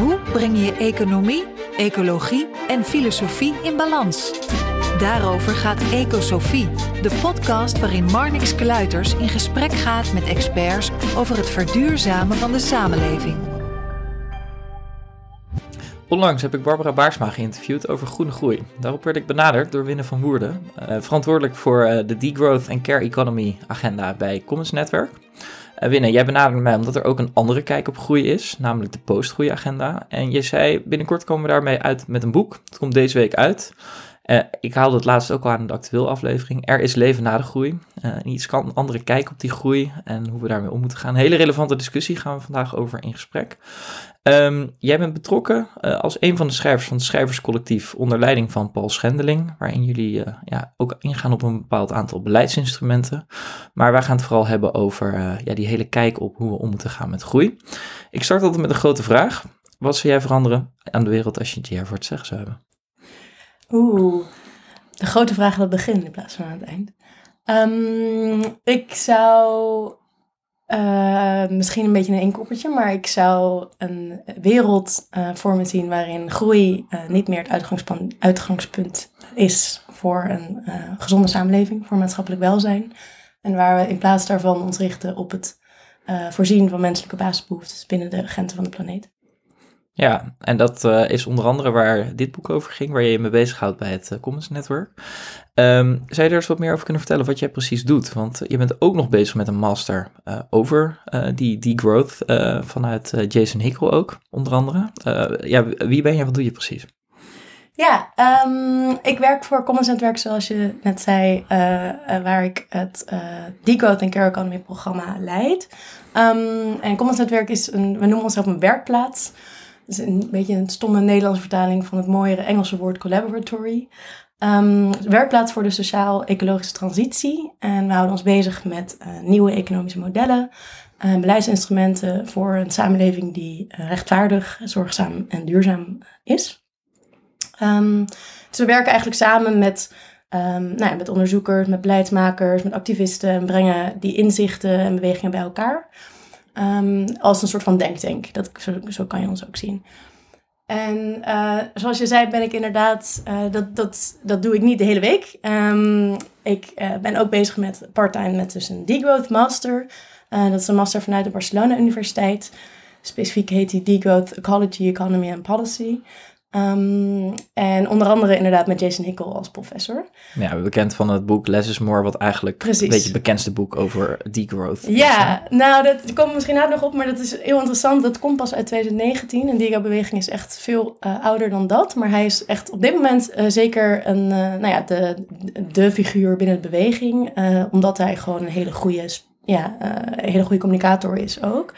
Hoe breng je economie, ecologie en filosofie in balans? Daarover gaat Ecosofie, de podcast waarin Marnix Kluiters in gesprek gaat met experts over het verduurzamen van de samenleving. Onlangs heb ik Barbara Baarsma geïnterviewd over groene groei. Daarop werd ik benaderd door Winne van Woerden, uh, verantwoordelijk voor uh, de Degrowth and Care Economy agenda bij Commons Network. Uh, Winne, jij benaderde mij omdat er ook een andere kijk op groei is, namelijk de postgroei-agenda. En je zei, binnenkort komen we daarmee uit met een boek. Het komt deze week uit. Uh, ik haalde het laatst ook al aan de actueel aflevering. Er is leven na de groei. Uh, iets kan andere kijk op die groei en hoe we daarmee om moeten gaan. Een hele relevante discussie gaan we vandaag over in gesprek. Um, jij bent betrokken uh, als een van de schrijvers van het schrijverscollectief onder leiding van Paul Schendeling, waarin jullie ja, ook ingaan op een bepaald aantal beleidsinstrumenten. Maar wij gaan het vooral hebben over ja, die hele kijk op hoe we om moeten gaan met groei. Ik start altijd met een grote vraag. Wat zou jij veranderen aan de wereld als je het hier voor het zeggen zou hebben? Oeh, de grote vraag aan het begin in plaats van aan het eind. Um, ik zou uh, misschien een beetje een inkoppertje, maar ik zou een wereld uh, voor me zien waarin groei uh, niet meer het uitgangspunt, is voor een gezonde samenleving, voor maatschappelijk welzijn. En waar we in plaats daarvan ons richten op het voorzien van menselijke basisbehoeftes binnen de grenzen van de planeet. Ja, en dat is onder andere waar dit boek over ging, waar je je mee bezighoudt bij het Commons Network. Um, zou je er eens wat meer over kunnen vertellen wat jij precies doet? Want je bent ook nog bezig met een master uh, over die, die growth vanuit Jason Hickel ook, onder andere. ja, wie ben je wat doe je precies? Ja, um, ik werk voor Commons Network, zoals je net zei, waar ik het Degrowth and Care Economy programma leid. Um, en Commons Network is een, we noemen onszelf een werkplaats is een beetje een stomme Nederlandse vertaling van het mooiere Engelse woord collaboratory. Um, werkplaats voor de sociaal-ecologische transitie. En we houden ons bezig met uh, nieuwe economische modellen, uh, beleidsinstrumenten voor een samenleving die uh, rechtvaardig, zorgzaam en duurzaam is. Um, dus we werken eigenlijk samen met, um, nou ja, met onderzoekers, met beleidsmakers, met activisten en brengen die inzichten en bewegingen bij elkaar. Als een soort van denktank. Dat, zo, zo kan je ons ook zien. En uh, zoals je zei, ben ik inderdaad, uh, dat, dat, dat doe ik niet de hele week. Um, ik uh, ben ook bezig met part-time met dus een Degrowth Master. dat is een master vanuit de Barcelona Universiteit. Specifiek heet die Degrowth Ecology, Economy and Policy. Um, en onder andere inderdaad met Jason Hickel als professor. Ja, bekend van het boek Less is More, wat eigenlijk Precies. een beetje het bekendste boek over degrowth Ja, is, nou, dat komt misschien nou nog op, maar dat is heel interessant. Dat komt pas uit 2019. En Degrowth-beweging is echt veel uh, ouder dan dat. Maar hij is echt op dit moment uh, zeker een, uh, nou ja, de, de figuur binnen de beweging. omdat hij gewoon een hele goede, ja, een hele goede communicator is ook.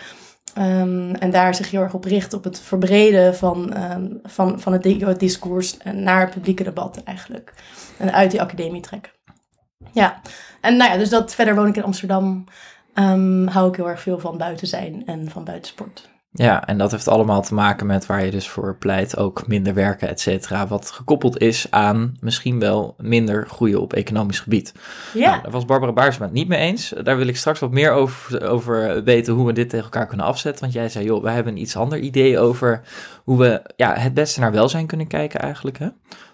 Um, en daar zich heel erg op richt op het verbreden van, um, van, van het discours naar het publieke debat eigenlijk. En uit die academie trekken. Ja, en nou ja, dus dat verder woon ik in Amsterdam. Um, hou ik heel erg veel van buiten zijn en van buitensport. Ja, en dat heeft allemaal te maken met waar je dus voor pleit, ook minder werken, et cetera. Wat gekoppeld is aan misschien wel minder groeien op economisch gebied. Ja. Nou, daar was Barbara Baarsma het niet mee eens. Daar wil ik straks wat meer over, over weten hoe we dit tegen elkaar kunnen afzetten. Want jij zei, joh, wij hebben een iets ander idee over hoe we ja, het beste naar welzijn kunnen kijken eigenlijk. Hè?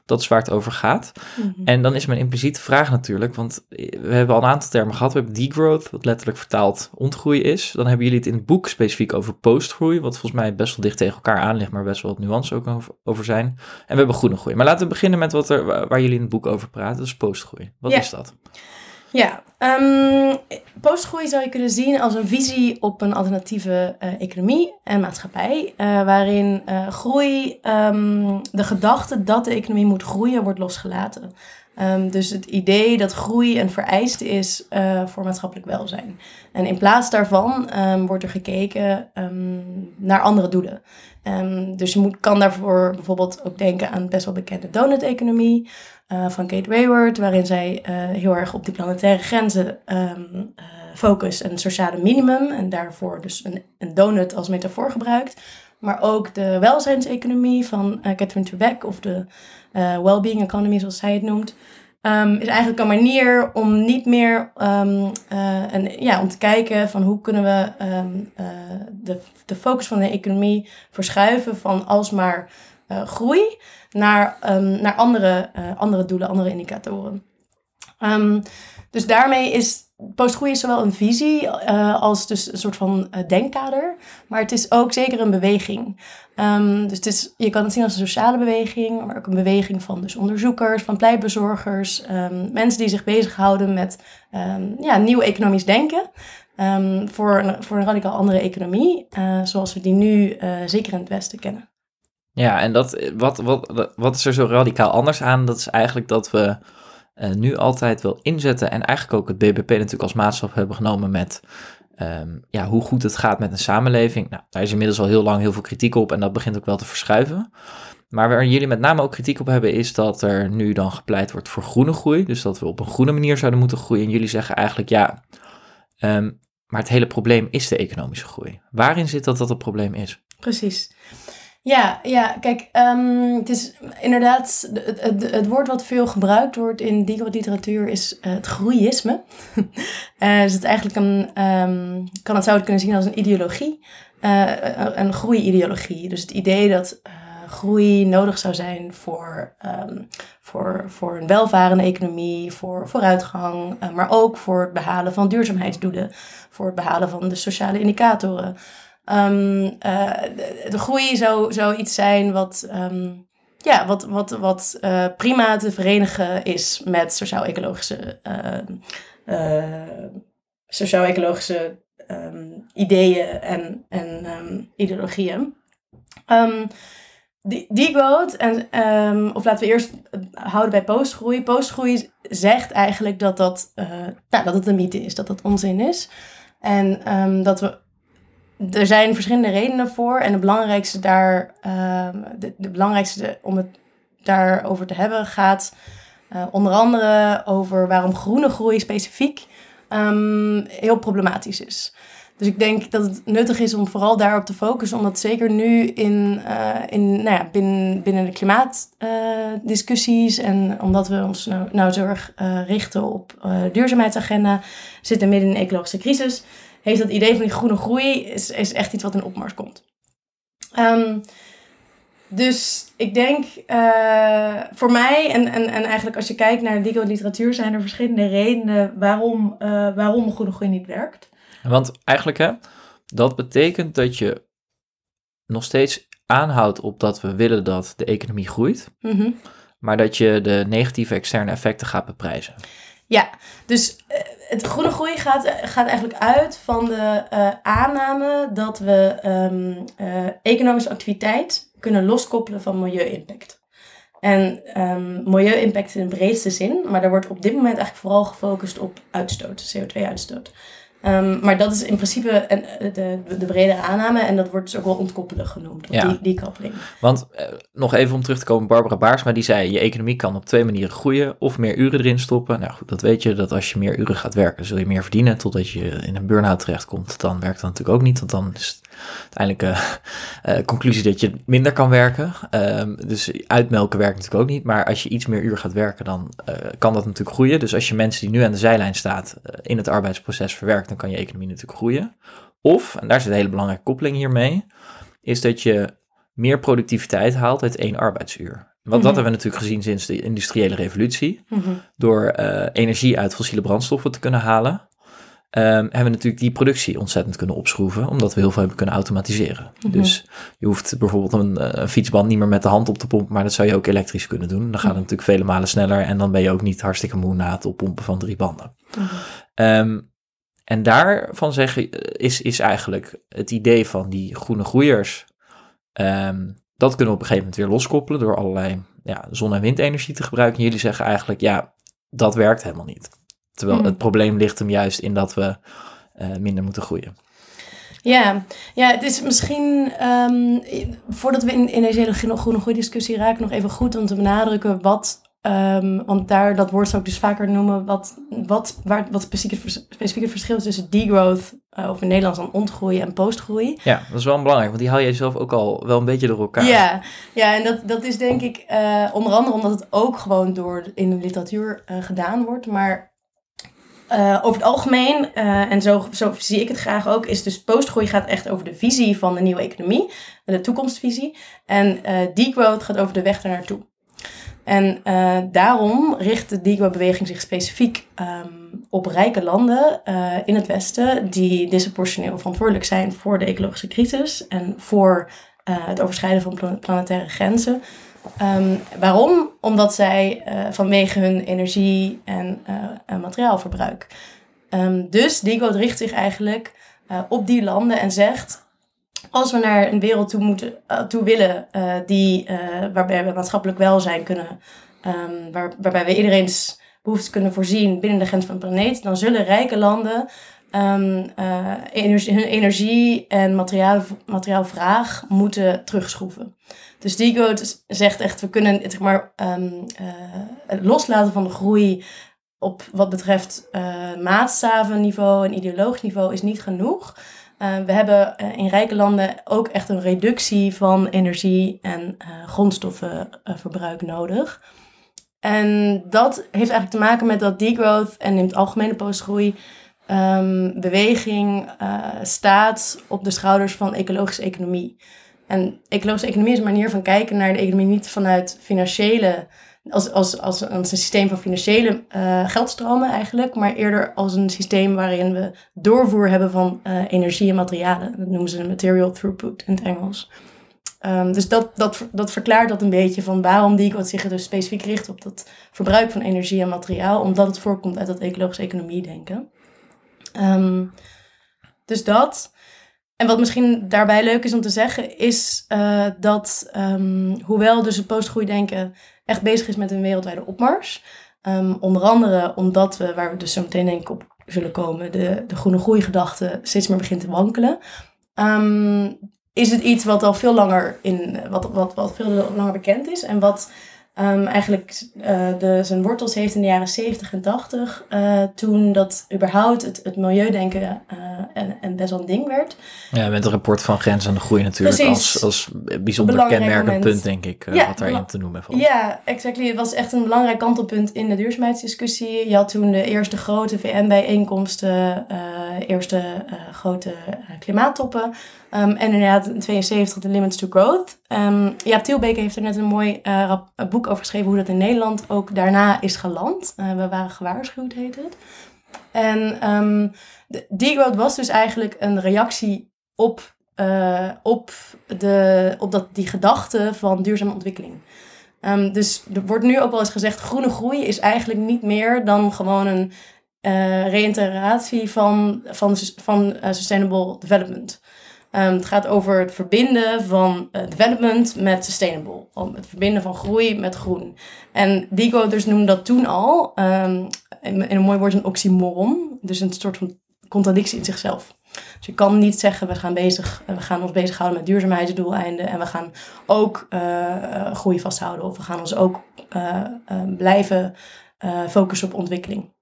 Dat is waar het over gaat. Mhm. En dan is mijn impliciete vraag natuurlijk, want we hebben al een aantal termen gehad. We hebben degrowth, wat letterlijk vertaald ontgroei is. Dan hebben jullie het in het boek specifiek over postgroei, wat volgens mij best wel dicht tegen elkaar aan ligt, maar best wel wat nuance ook over, over zijn. En we hebben groene groei. Maar laten we beginnen met wat er, waar jullie in het boek over praten, dat is postgroei. Wat is dat? Ja, um, postgroei zou je kunnen zien als een visie op een alternatieve uh, economie en maatschappij, uh, waarin uh, groei, um, de gedachte dat de economie moet groeien, wordt losgelaten. Ehm, dus het idee dat groei een vereiste is voor maatschappelijk welzijn. En in plaats daarvan wordt er gekeken naar andere doelen. dus je moet, kan daarvoor bijvoorbeeld ook denken aan best wel bekende donut-economie uh, van Kate Rayward, waarin zij uh, heel erg op die planetaire grenzen focust en sociale minimum. En daarvoor dus een, een donut als metafoor gebruikt. Maar ook de welzijnseconomie van Catherine Trebek of de uh, well-being economy, zoals zij het noemt. Um, is eigenlijk een manier om niet meer um, uh, en, ja, om te kijken van hoe kunnen we um, de, de focus van de economie verschuiven van alsmaar groei naar, naar andere, andere doelen, andere indicatoren. dus daarmee is Postgroei is zowel een visie uh, als dus een soort van uh, denkkader, maar het is ook zeker een beweging. Um, dus het is, je kan het zien als een sociale beweging, maar ook een beweging van dus onderzoekers, van pleitbezorgers, mensen die zich bezighouden met ja, nieuw economisch denken. voor, een, voor een radicaal andere economie, zoals we die nu zeker in het Westen kennen. Ja, en dat, wat, wat, wat is er zo radicaal anders aan? Dat is eigenlijk dat we uh, nu altijd wil inzetten en eigenlijk ook het BBP natuurlijk als maatstaf hebben genomen met um, ja, hoe goed het gaat met een samenleving. Nou, daar is inmiddels al heel lang heel veel kritiek op en dat begint ook wel te verschuiven. Maar waar jullie met name ook kritiek op hebben, is dat er nu dan gepleit wordt voor groene groei. Dus dat we op een groene manier zouden moeten groeien. En jullie zeggen eigenlijk ja, um, maar het hele probleem is de economische groei. Waarin zit dat dat het probleem is? Precies. Ja, ja kijk, um, het is inderdaad, het, het, het, woord wat veel gebruikt wordt in literatuur is uh, het groeïsme. uh, dus het eigenlijk een, um, kan het, zou het kunnen zien als een ideologie, uh, een groeideologie. Dus het idee dat groei nodig zou zijn voor, um, voor, voor een welvarende economie, voor vooruitgang, maar ook voor het behalen van duurzaamheidsdoelen, voor het behalen van de sociale indicatoren. Um, uh, de, groei zou, zou iets zijn wat, um, ja, wat, wat, wat uh, prima te verenigen is met sociaal-ecologische uh, sociaal-ecologische um, ideeën en, en ideologieën. Die, degrowth, en, of laten we eerst houden bij postgroei. Postgroei zegt eigenlijk dat, dat, nou, dat het een mythe is, dat dat onzin is. En dat we er zijn verschillende redenen voor. En de belangrijkste, daar, uh, de, belangrijkste om het daarover te hebben gaat uh, onder andere over waarom groene groei specifiek um, heel problematisch is. Dus ik denk dat het nuttig is om vooral daarop te focussen, omdat zeker nu in, uh, in, nou ja, binnen, binnen de klimaatdiscussies en omdat we ons nou, nou zo richten op duurzaamheidsagenda, zitten midden in een ecologische crisis heeft dat idee van die groene groei is, is echt iets wat in opmars komt. Um, dus ik denk uh, voor mij, en, en, en eigenlijk als je kijkt naar de literatuur, zijn er verschillende redenen waarom, uh, waarom groene groei niet werkt. Want eigenlijk, hè, dat betekent dat je nog steeds aanhoudt op dat we willen dat de economie groeit, mm -hmm. maar dat je de negatieve externe effecten gaat beprijzen. Ja, dus uh, het groene groei gaat, gaat eigenlijk uit van de uh, aanname dat we um, uh, economische activiteit kunnen loskoppelen van milieu-impact. En um, milieu-impact in de breedste zin, maar daar wordt op dit moment eigenlijk vooral gefocust op uitstoot, CO2-uitstoot. Um, maar dat is in principe een, eh, de, de bredere aanname en dat wordt dus ook wel ontkoppelen genoemd, ja. die, die koppeling. Want eh, nog even om terug te komen, Barbara Baarsma die zei, je economie kan op twee manieren groeien of meer uren erin stoppen. Nou goed, dat weet je, dat als je meer uren gaat werken, zul je meer verdienen totdat je in een burn-out terechtkomt. Dan werkt dat natuurlijk ook niet, want dan is uiteindelijk uh, conclusie dat je minder kan werken. Uh, dus uitmelken werkt natuurlijk ook niet. Maar als je iets meer uur gaat werken, dan uh, kan dat natuurlijk groeien. Dus als je mensen die nu aan de zijlijn staat in het arbeidsproces verwerkt, dan kan je economie natuurlijk groeien. Of, en daar zit een hele belangrijke koppeling hiermee, is dat je meer productiviteit haalt uit één arbeidsuur. Want dat mhm. hebben we natuurlijk gezien sinds de industriële revolutie. Mm -hmm. Door energie uit fossiele brandstoffen te kunnen halen. Um, hebben we natuurlijk die productie ontzettend kunnen opschroeven, omdat we heel veel hebben kunnen automatiseren. Mhm. Dus je hoeft bijvoorbeeld een, eh, een, fietsband niet meer met de hand op te pompen, maar dat zou je ook elektrisch kunnen doen. Dan gaat het mhm. natuurlijk vele malen sneller en dan ben je ook niet hartstikke moe na het oppompen van drie banden. Um, en daarvan zeggen is, is eigenlijk het idee van die groene groeiers, um, dat kunnen we op een gegeven moment weer loskoppelen door allerlei ja, zon- en windenergie te gebruiken. En jullie zeggen eigenlijk, ja, dat werkt helemaal niet. Terwijl Mhm. het probleem ligt hem juist in dat we eh, minder moeten groeien. Ja, ja het is misschien, ehm, voordat we in, in deze hele groene- groene groeidiscussie raken, nog even goed om te benadrukken wat, ehm, want daar, dat woord zou ik dus vaker noemen, wat, wat, waar, wat specifiek, het vers- specifiek het verschil is tussen degrowth, eh, of in Nederlands dan ontgroei en postgroei. Ja, dat is wel belangrijk, want die haal jij zelf ook al wel een beetje door elkaar. Ja, ja en dat, dat is denk ik eh, onder andere omdat het ook gewoon door in de literatuur eh, gedaan wordt. Maar eh, over het algemeen, eh, en zo, zo zie ik het graag ook, is dus postgroei gaat echt over de visie van de nieuwe economie, de toekomstvisie. En eh degrowth gaat over de weg daar naartoe. En daarom richt de degrowth-beweging zich specifiek ehm, op rijke landen in het Westen die disproportioneel verantwoordelijk zijn voor de ecologische crisis en voor het overschrijden van pla- planetaire grenzen. Ehm, waarom? Omdat zij eh, vanwege hun energie- en eh, materiaalverbruik. Ehm, dus Degrowth richt zich eigenlijk eh, op die landen en zegt... als we naar een wereld toe, moeten, toe willen die, waarbij we maatschappelijk welzijn kunnen... ehm, waar, waarbij we iedereen's behoeftes kunnen voorzien binnen de grens van de planeet... dan zullen rijke landen ehm, eh, energie, hun energie- en materiaal, materiaalvraag moeten terugschroeven. Dus Degrowth zegt echt, we kunnen het zeg maar, ehm, eh, loslaten van de groei op wat betreft eh maatstavenniveau en ideologisch niveau is niet genoeg. Eh, we hebben in rijke landen ook echt een reductie van energie- en grondstoffenverbruik nodig. En dat heeft eigenlijk te maken met dat degrowth en in het algemene postgroei ehm, beweging eh, staat op de schouders van ecologische economie. En ecologische economie is een manier van kijken naar de economie niet vanuit financiële, als, als, als, een, als een systeem van financiële eh, geldstromen eigenlijk, maar eerder als een systeem waarin we doorvoer hebben van eh, energie en materialen. Dat noemen ze material throughput in het Engels. Ehm, dus dat, dat, dat verklaart dat een beetje van waarom die wat zich dus specifiek richt op dat verbruik van energie en materiaal, omdat het voorkomt uit dat ecologische economie denken. Ehm, dus dat. En wat misschien daarbij leuk is om te zeggen, is eh, dat ehm, hoewel dus het postgroeidenken echt bezig is met een wereldwijde opmars, ehm, onder andere omdat we, waar we dus zo meteen denk ik op zullen komen, de, de groene groeigedachte steeds meer begint te wankelen, is het iets wat al veel langer, in, wat, wat, wat veel langer bekend is en wat ehm, eigenlijk eh, de, zijn wortels heeft in de jaren 70 en 80, eh, toen dat überhaupt het, het milieudenken eh, en, en best wel een ding werd. Ja, met het rapport van Grens aan de Groei natuurlijk Precies. als, als bijzonder Belangrijk kenmerkend moment. punt, denk ik, Ja, wat daarin te noemen valt. Ja, exactly. Het was echt een belangrijk kantelpunt in de duurzaamheidsdiscussie. Je had toen de eerste grote VN-bijeenkomsten, eerste grote klimaattoppen. Ehm, en inderdaad in 72 de Limits to Growth. Um, Jaap Tielbeke heeft er net een mooi rap- een over geschreven hoe dat in Nederland ook daarna is geland. Eh, we waren gewaarschuwd, heet het. En ehm de degrowth was dus eigenlijk een reactie op, eh, op, de, op dat, die gedachte van duurzame ontwikkeling. Ehm, dus er wordt nu ook wel eens gezegd, groene groei is eigenlijk niet meer dan gewoon een reïntegratie van, van, van sustainable development. Ehm, het gaat over het verbinden van eh, development met sustainable. Om het verbinden van groei met groen. En Digo dus noemde dat toen al, ehm, in, een mooi woord een oxymoron. Dus een soort van contradictie in zichzelf. Dus je kan niet zeggen, we gaan, bezig, we gaan ons bezighouden met duurzaamheidsdoeleinden en we gaan ook eh, eh, groei vasthouden. Of we gaan ons ook eh, eh, blijven eh, focussen op ontwikkeling.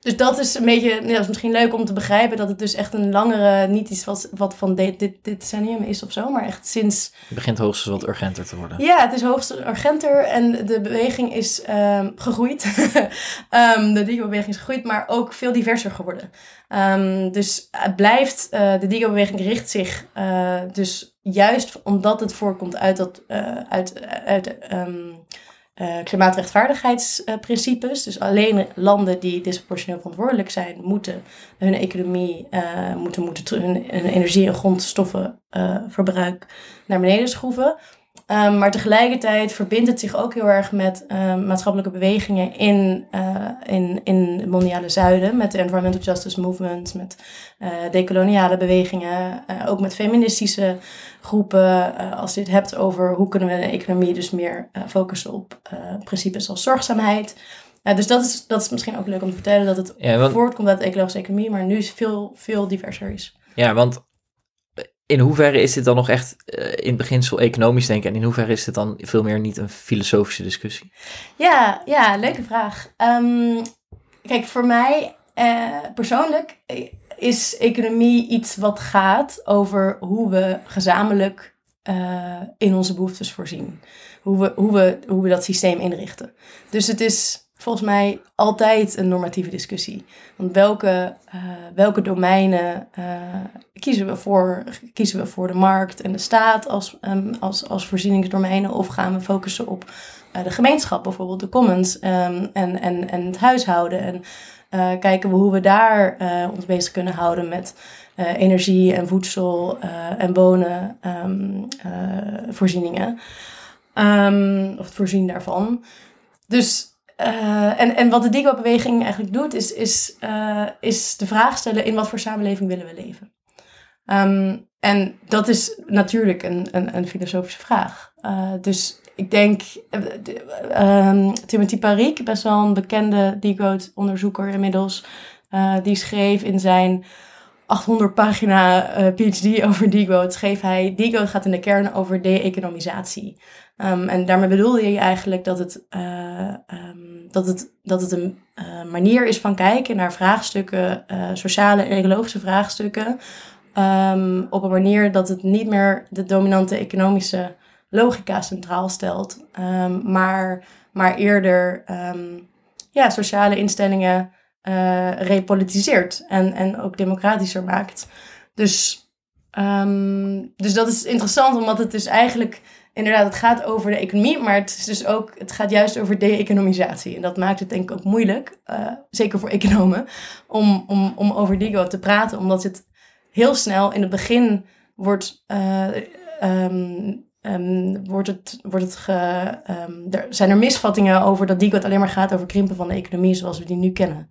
Dus dat is een beetje, ja, dat is misschien leuk om te begrijpen dat het dus echt een langere, niet iets wat, wat van dit, dit, dit decennium is of zo, maar echt sinds Het begint hoogstens wat urgenter te worden. ja, het is hoogst urgenter en de beweging is ehm, gegroeid. Ehm, de Digo-beweging is gegroeid, maar ook veel diverser geworden. Ehm, dus het blijft, eh, de Digo-beweging richt zich eh, dus juist omdat het voorkomt uit, dat, eh, uit, uit eh, klimaatrechtvaardigheidsprincipes. dus alleen landen die disproportioneel verantwoordelijk zijn, moeten hun economie, eh, moeten, moeten hun, hun energie- en grondstoffenverbruik naar beneden schroeven. Um, maar tegelijkertijd verbindt het zich ook heel erg met um, maatschappelijke bewegingen in, uh, in, in het mondiale zuiden. Met de environmental justice movement, met uh, decoloniale bewegingen. Uh, ook met feministische groepen. als je het hebt over hoe kunnen we de economie dus meer focussen op principes als zorgzaamheid. Dus dat is, dat is misschien ook leuk om te vertellen, dat het Ja, want, voortkomt uit de ecologische economie, maar nu is veel, veel diverser is. ja, want in hoeverre is dit dan nog echt eh, in het beginsel economisch denken en in hoeverre is dit dan veel meer niet een filosofische discussie? Ja, ja, leuke vraag. Ehm, kijk, voor mij eh, persoonlijk eh, is economie iets wat gaat over hoe we gezamenlijk in onze behoeftes voorzien. Hoe we, hoe, we, hoe we dat systeem inrichten. Dus het is volgens mij altijd een normatieve discussie. Want welke, eh, welke domeinen eh, kiezen, we voor, kiezen we voor de markt en de staat als, ehm, als, als voorzieningsdomeinen? Of gaan we focussen op eh, de gemeenschap, bijvoorbeeld de commons ehm, en, en, en het huishouden? En kijken we hoe we daar ons bezig kunnen houden met energie en voedsel en wonen ehm, eh, voorzieningen. Of het voorzien daarvan. Dus, eh, en, en wat de Digo-beweging eigenlijk doet, is, is, eh, is de vraag stellen in wat voor samenleving willen we leven. Ehm, en dat is natuurlijk een, een, een filosofische vraag. Eh, dus ik denk, eh, de- ehm, Timothy Parik, best wel een bekende Digo-onderzoeker inmiddels, die schreef in zijn 800 pagina PhD over Digo, schreef hij, Digo gaat in de kern over de-economisatie. Ehm, en daarmee bedoelde hij eigenlijk dat het, dat het, dat het een eh, manier is van kijken naar vraagstukken, eh, sociale en ecologische vraagstukken, ehm, op een manier dat het niet meer de dominante economische logica centraal stelt, ehm, maar, maar eerder ehm, ja, sociale instellingen eh, repolitiseert en, en ook democratischer maakt. Dus, dus dat is interessant, omdat het dus eigenlijk inderdaad, het gaat over de economie, maar het is dus ook, het gaat juist over de-economisatie. En dat maakt het denk ik ook moeilijk, eh, zeker voor economen, om, om, om over Digo te praten, omdat het heel snel in het begin wordt, eh, ehm, ehm, wordt het, wordt het ge, ehm, er zijn er misvattingen over dat Digo het alleen maar gaat over krimpen van de economie zoals we die nu kennen.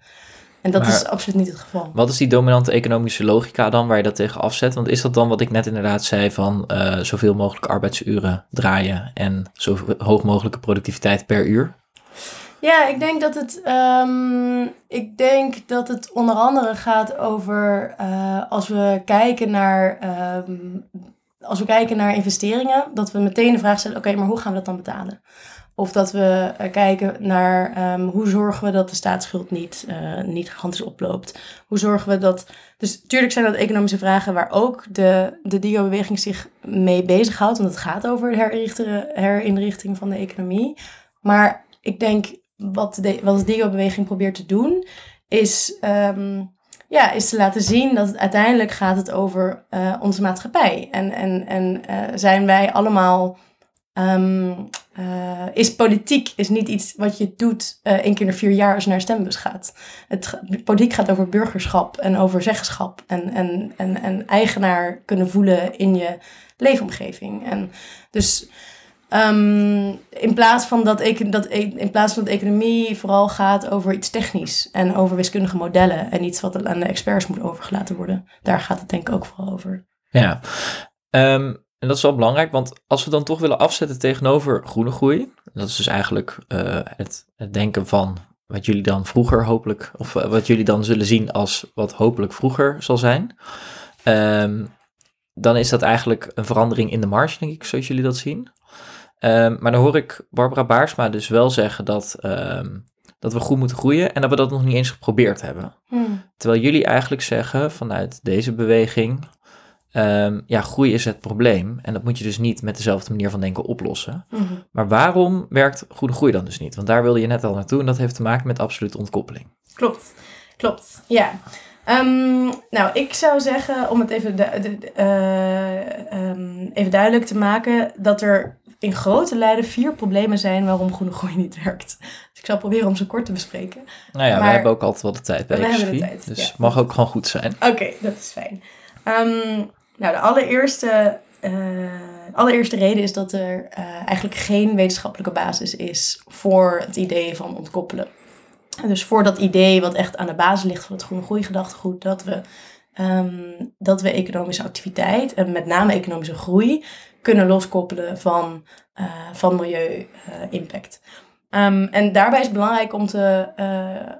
En dat Maar- is absoluut niet het geval. Wat is die dominante economische logica dan waar je dat tegen afzet? Want is dat dan wat ik net inderdaad zei van eh, zoveel mogelijk arbeidsuren draaien en zo hoog mogelijke productiviteit per uur? Ja, ik denk dat het, ehm, ik denk dat het onder andere gaat over eh, als we kijken naar. ehm, als we kijken naar investeringen, dat we meteen de vraag stellen: oké, maar hoe gaan we dat dan betalen? Of dat we eh, kijken naar ehm, hoe zorgen we dat de staatsschuld niet, eh, niet gigantisch oploopt. Hoe zorgen we dat. Dus natuurlijk zijn dat economische vragen waar ook de, de DIO-beweging zich mee bezighoudt. Want het gaat over de herinrichting van de economie. Maar ik denk wat de, wat de DIO-beweging probeert te doen, is, ehm, ja, is te laten zien dat het uiteindelijk gaat het over eh, onze maatschappij. En, en, en zijn wij allemaal. ehm, eh, is politiek is niet iets wat je doet eh één keer in vier jaar als je naar stembus gaat. Het, politiek gaat over burgerschap en over zeggenschap en, en, en, en eigenaar kunnen voelen in je leefomgeving. En dus ehm, in, plaats van dat, econ- dat e- in plaats van dat economie vooral gaat over iets technisch en over wiskundige modellen en iets wat aan de experts moet overgelaten worden, daar gaat het denk ik ook vooral over. Ja, Ehm, en dat is wel belangrijk, want als we dan toch willen afzetten tegenover groene groei, dat is dus eigenlijk eh, het, het denken van wat jullie dan vroeger hopelijk, of eh, wat jullie dan zullen zien als wat hopelijk vroeger zal zijn, Ehm, dan is dat eigenlijk een verandering in de marge, denk ik, zoals jullie dat zien. Ehm, maar dan hoor ik Barbara Baarsma dus wel zeggen dat, ehm, dat we goed moeten groeien en dat we dat nog niet eens geprobeerd hebben. Terwijl jullie eigenlijk zeggen vanuit deze beweging, ehm, ja, groei is het probleem. En dat moet je dus niet met dezelfde manier van denken oplossen. Mhm. Maar waarom werkt goede groei dan dus niet? Want daar wilde je net al naartoe en dat heeft te maken met absolute ontkoppeling. Klopt, klopt. Ja. Ehm, nou, ik zou zeggen, om het even, du- de- de- eh, ehm, even duidelijk te maken, dat er in grote lijnen vier problemen zijn waarom groene groei niet werkt. Dus ik zal proberen om ze kort te bespreken. Nou ja, Maar- we hebben ook altijd wel de tijd bij We hebben de Ecosofie, tijd, Dus ja. mag ook gewoon goed zijn. Oké, dat is fijn. Ehm, nou, de allereerste, eh, allereerste reden is dat er eh, eigenlijk geen wetenschappelijke basis is voor het idee van ontkoppelen. En Dus voor dat idee wat echt aan de basis ligt van het groene groeigedachtegoed, dat we, ehm, dat we economische activiteit en met name economische groei kunnen loskoppelen van, eh van milieu-impact. Ehm, en daarbij is belangrijk om te.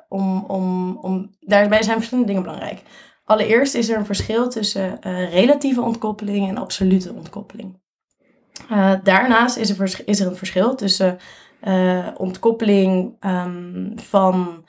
om, om, om, daarbij zijn verschillende dingen belangrijk. Allereerst is er een verschil tussen eh, relatieve ontkoppeling en absolute ontkoppeling. Eh, daarnaast is er, is er een verschil tussen eh, ontkoppeling ehm, van,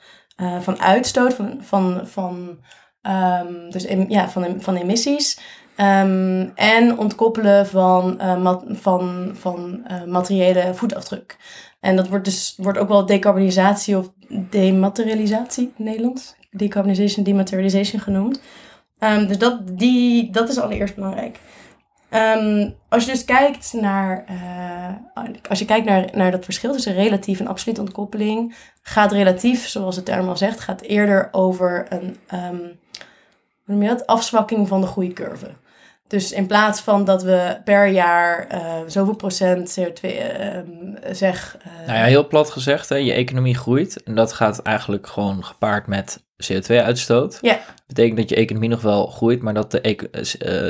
van uitstoot, van, van, van, ehm, dus ja, van, van emissies. ehm, en ontkoppelen van, van, van materiële voetafdruk. En dat wordt dus wordt ook wel decarbonisatie of dematerialisatie in Nederlands. Decarbonization, dematerialization genoemd. Ehm, dus dat, die, dat is allereerst belangrijk. Ehm, als je dus kijkt naar, eh, als je kijkt naar, naar dat verschil tussen relatief en absolute ontkoppeling, gaat relatief, zoals de term al zegt, gaat eerder over een ehm, hoe noem je dat? afzwakking van de groeicurve. Dus in plaats van dat we per jaar eh, zoveel procent CO2 ehm, zeg. eh, Nou ja, heel plat gezegd, hè, je economie groeit. En dat gaat eigenlijk gewoon gepaard met CO2-uitstoot. Ja. Betekent dat je economie nog wel groeit, maar dat de, eh,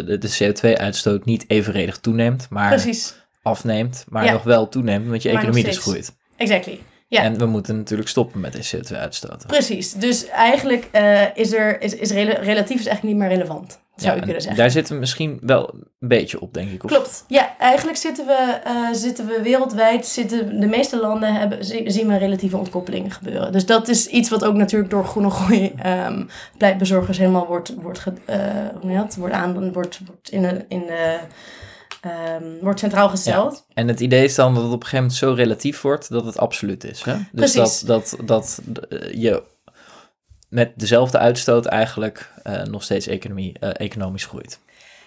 de, de CO2-uitstoot niet evenredig toeneemt, maar Precies, afneemt, maar Ja. nog wel toeneemt, omdat je Maar economie dus groeit. exactly. Ja. En we moeten natuurlijk stoppen met de CO2-uitstoot. Precies. Dus eigenlijk eh, is er is, is rela- relatief is eigenlijk niet meer relevant, zou je en kunnen zeggen. Daar zitten we misschien wel een beetje op, denk ik. Of, Klopt. Ja, eigenlijk zitten we, eh, zitten we wereldwijd, zitten de meeste landen hebben, zi- zien we relatieve ontkoppelingen gebeuren. Dus dat is iets wat ook natuurlijk door groene groei ehm pleitbezorgers helemaal wordt, wordt, dat? wordt, aan, wordt, wordt, in de, in de, ehm, wordt centraal gesteld. En het idee is dan dat het op een gegeven moment zo relatief wordt dat het absoluut is. Hè? Dus Precies. dat, dat, dat eh, je met dezelfde uitstoot eigenlijk eh, nog steeds economie, eh, economisch groeit.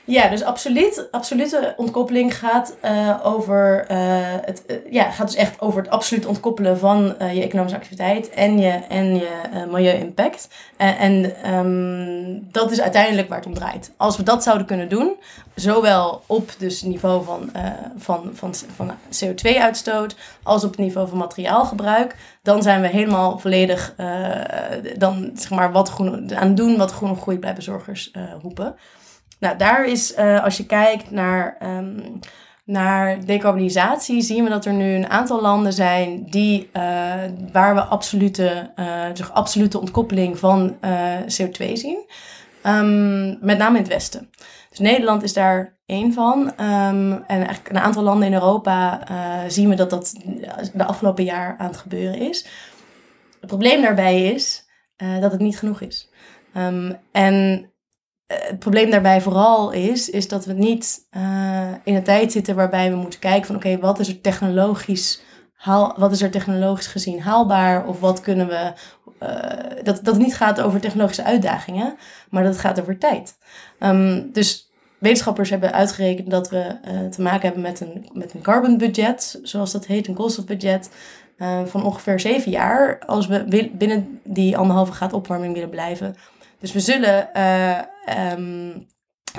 Ja, dus absoluut, absolute ontkoppeling gaat eh, over eh, het, eh, ja, gaat dus echt over het absoluut ontkoppelen van je economische activiteit en je, en je milieu-impact. En ehm, dat is uiteindelijk waar het om draait. Als we dat zouden kunnen doen, zowel op dus niveau van, van, van, van CO2-uitstoot als op het niveau van materiaalgebruik, dan zijn we helemaal volledig dan, zeg maar, wat groene, aan het doen wat groene groeiblijbezorgers roepen. Nou, daar is, eh, als je kijkt naar, ehm, naar decarbonisatie, zien we dat er nu een aantal landen zijn die, eh, waar we absolute, dus absolute ontkoppeling van eh, CO2 zien. Ehm, met name in het Westen. Dus Nederland is daar één van. Ehm, en eigenlijk een aantal landen in Europa zien we dat dat de afgelopen jaar aan het gebeuren is. Het probleem daarbij is dat het niet genoeg is. En het probleem daarbij vooral is, is dat we niet eh, in een tijd zitten waarbij we moeten kijken van oké, wat is er technologisch haal, wat is er technologisch gezien haalbaar of wat kunnen we, eh, dat, dat het niet gaat over technologische uitdagingen, maar dat het gaat over tijd. Ehm, dus wetenschappers hebben uitgerekend dat we eh, te maken hebben met een, met een carbon budget, zoals dat heet, een koolstofbudget, van ongeveer zeven jaar, als we binnen die anderhalve graad opwarming willen blijven. Dus we zullen, eh, ehm,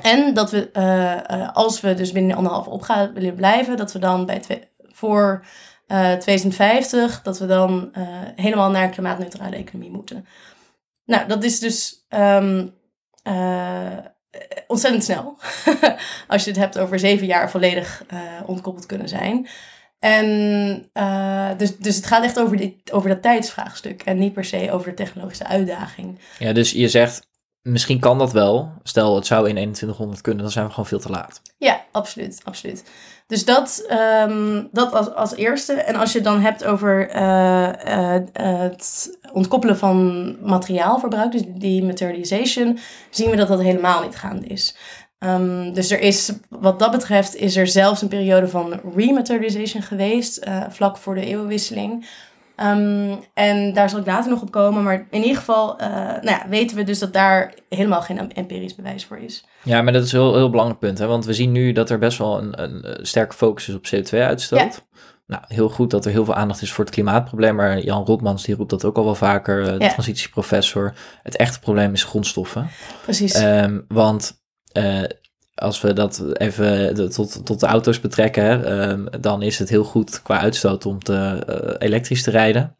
en dat we, eh, eh, als we dus binnen die anderhalve opgaan willen blijven, dat we dan bij voor eh 2050, dat we dan helemaal naar een klimaatneutrale economie moeten. Nou, dat is dus ehm, eh, ontzettend snel. Als je het hebt over zeven jaar volledig ontkoppeld kunnen zijn. En eh, dus, dus het gaat echt over, dit, over dat tijdsvraagstuk en niet per se over de technologische uitdaging. Ja, dus je zegt, misschien kan dat wel. Stel, het zou in 2100 kunnen, dan zijn we gewoon veel te laat. Ja, absoluut, absoluut. Dus dat, ehm, dat als, als eerste. En als je het dan hebt over eh, eh, het ontkoppelen van materiaalverbruik, dus dematerialization, zien we dat dat helemaal niet gaande is. Ehm, dus er is, wat dat betreft, is er zelfs een periode van rematerialization geweest, eh, vlak voor de eeuwenwisseling. Ehm, en daar zal ik later nog op komen. Maar in ieder geval eh, nou ja, weten we dus dat daar helemaal geen empirisch bewijs voor is. Ja, maar dat is een heel, heel belangrijk punt. Hè? Want we zien nu dat er best wel een, een, sterke focus is op CO2-uitstoot. Ja. Nou, heel goed dat er heel veel aandacht is voor het klimaatprobleem. Maar Jan Rotmans die roept dat ook al wel vaker, eh, de Ja. transitieprofessor. Het echte probleem is grondstoffen. Precies. Ehm, want eh, als we dat even de- tot, tot de auto's betrekken, hè, ehm, dan is het heel goed qua uitstoot om te, eh, elektrisch te rijden.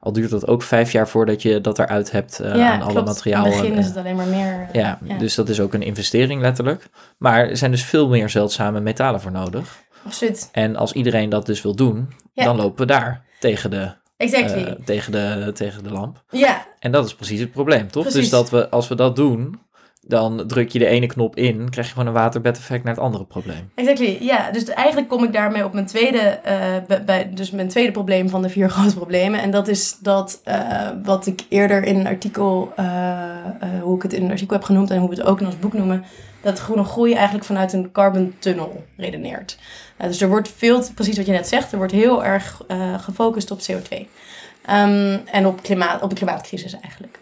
Al duurt dat ook vijf jaar voordat je dat eruit hebt eh, aan alle materiaal. In het begin is eh, het alleen maar meer. eh, ja, dus dat is ook een investering letterlijk. Maar er zijn dus veel meer zeldzame metalen voor nodig. Absoluut. En als iedereen dat dus wil doen, Ja. dan lopen we daar tegen de Exactly. eh, tegen, de, tegen de lamp. ja, En dat is precies het probleem, toch? Precies. Dus dat we, als we dat doen, dan druk je de ene knop in, krijg je gewoon een waterbed-effect naar het andere probleem. exactly. Ja, dus eigenlijk kom ik daarmee op mijn tweede, eh, bij- dus mijn tweede probleem van de vier grote problemen. En dat is dat eh, wat ik eerder in een artikel, eh, hoe ik het in een artikel heb genoemd en hoe we het ook in ons boek noemen, dat groene groei eigenlijk vanuit een carbon tunnel redeneert. Dus er wordt veel, precies wat je net zegt, er wordt heel erg gefocust op CO2. Ehm, en op, klimaat, op de klimaatcrisis eigenlijk.